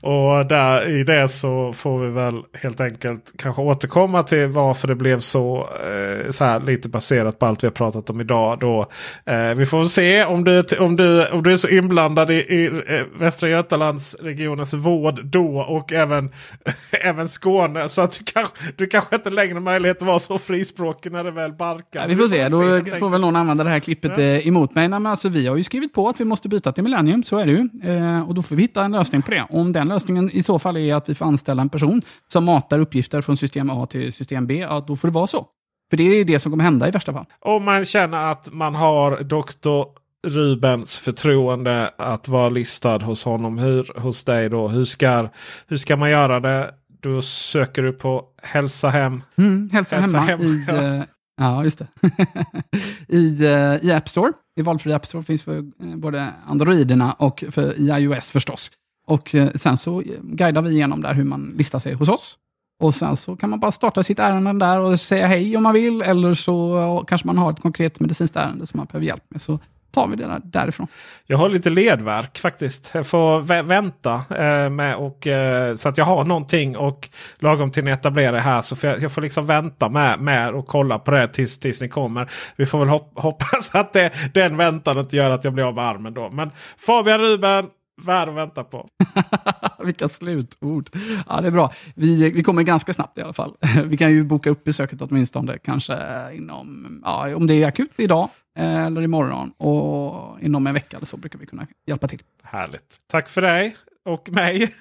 Och där, i det så får vi väl helt enkelt kanske återkomma till varför det blev så, eh, så här lite baserat på allt vi har pratat om idag. Då, eh, vi får se om du, om, du, om du är så inblandad i, i eh, Västra Götalandsregionens vård då och även, <laughs> även Skåne. Så att du kanske, du kanske inte längre har möjlighet att vara så frispråkig när det väl barkar. Ja, vi får se, då får väl någon använda det här klippet eh, emot mig. Nej, men alltså, vi har ju skrivit på att vi måste byta till Millennium, så är det ju. Eh, och då får vi hitta en lösning på det. Om den lösningen i så fall är att vi får anställa en person som matar uppgifter från system A till system B, ja, då får det vara så. För det är det som kommer hända i värsta fall. Om man känner att man har doktor Rubens förtroende att vara listad hos honom. Hur, hos dig då? Hur ska, hur ska man göra det? Då söker du på Hälsa Hem. Mm, hälsa, Hälsa hemma hem, i, ja. eh, just det. <laughs> I, eh, i App Store. I valfri App Store finns för eh, både Androiderna och för iOS förstås. Och eh, sen så eh, guidar vi igenom där hur man listar sig hos oss. Och sen så kan man bara starta sitt ärende där och säga hej om man vill, eller så kanske man har ett konkret medicinskt ärende som man behöver hjälp med. Så tar vi det där, därifrån. Jag har lite ledverk faktiskt. Jag får vä- vänta eh, med och eh, så att jag har någonting och lagom till ni etablerar här så får jag, jag får liksom vänta med, med och kolla på det tills, tills ni kommer. Vi får väl hop- <laughs> hoppas att det, den väntandet gör att jag blir av med armen då. Men Fabian Ruben, värd att vänta på. <laughs> Vilka slutord. Ja, det är bra. Vi, vi kommer ganska snabbt i alla fall. <laughs> Vi kan ju boka upp besöket åtminstone, kanske inom, ja, om det är akut idag eller imorgon. Och inom en vecka eller så brukar vi kunna hjälpa till. Härligt. Tack för dig och mig.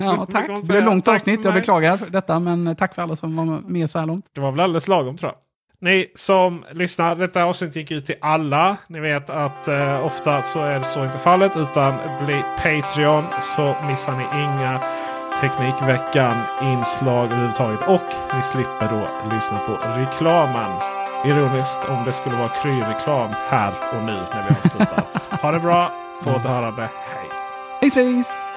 Ja, <laughs> tack. Det blev långt Tack avsnitt, jag beklagar för detta, men tack för alla som var med så här långt. Det var väl alldeles lagom tror jag. Ni som lyssnar, detta avsnitt gick ut till alla. Ni vet att eh, ofta så är det så inte fallet. Utan bli Patreon så missar ni inga Teknikveckan inslag överhuvudtaget. Och ni slipper då lyssna på reklamen. Ironiskt om det skulle vara kryreklam här och nu när vi avslutar. ha det bra, på återhörande. Hej! Hej svejs!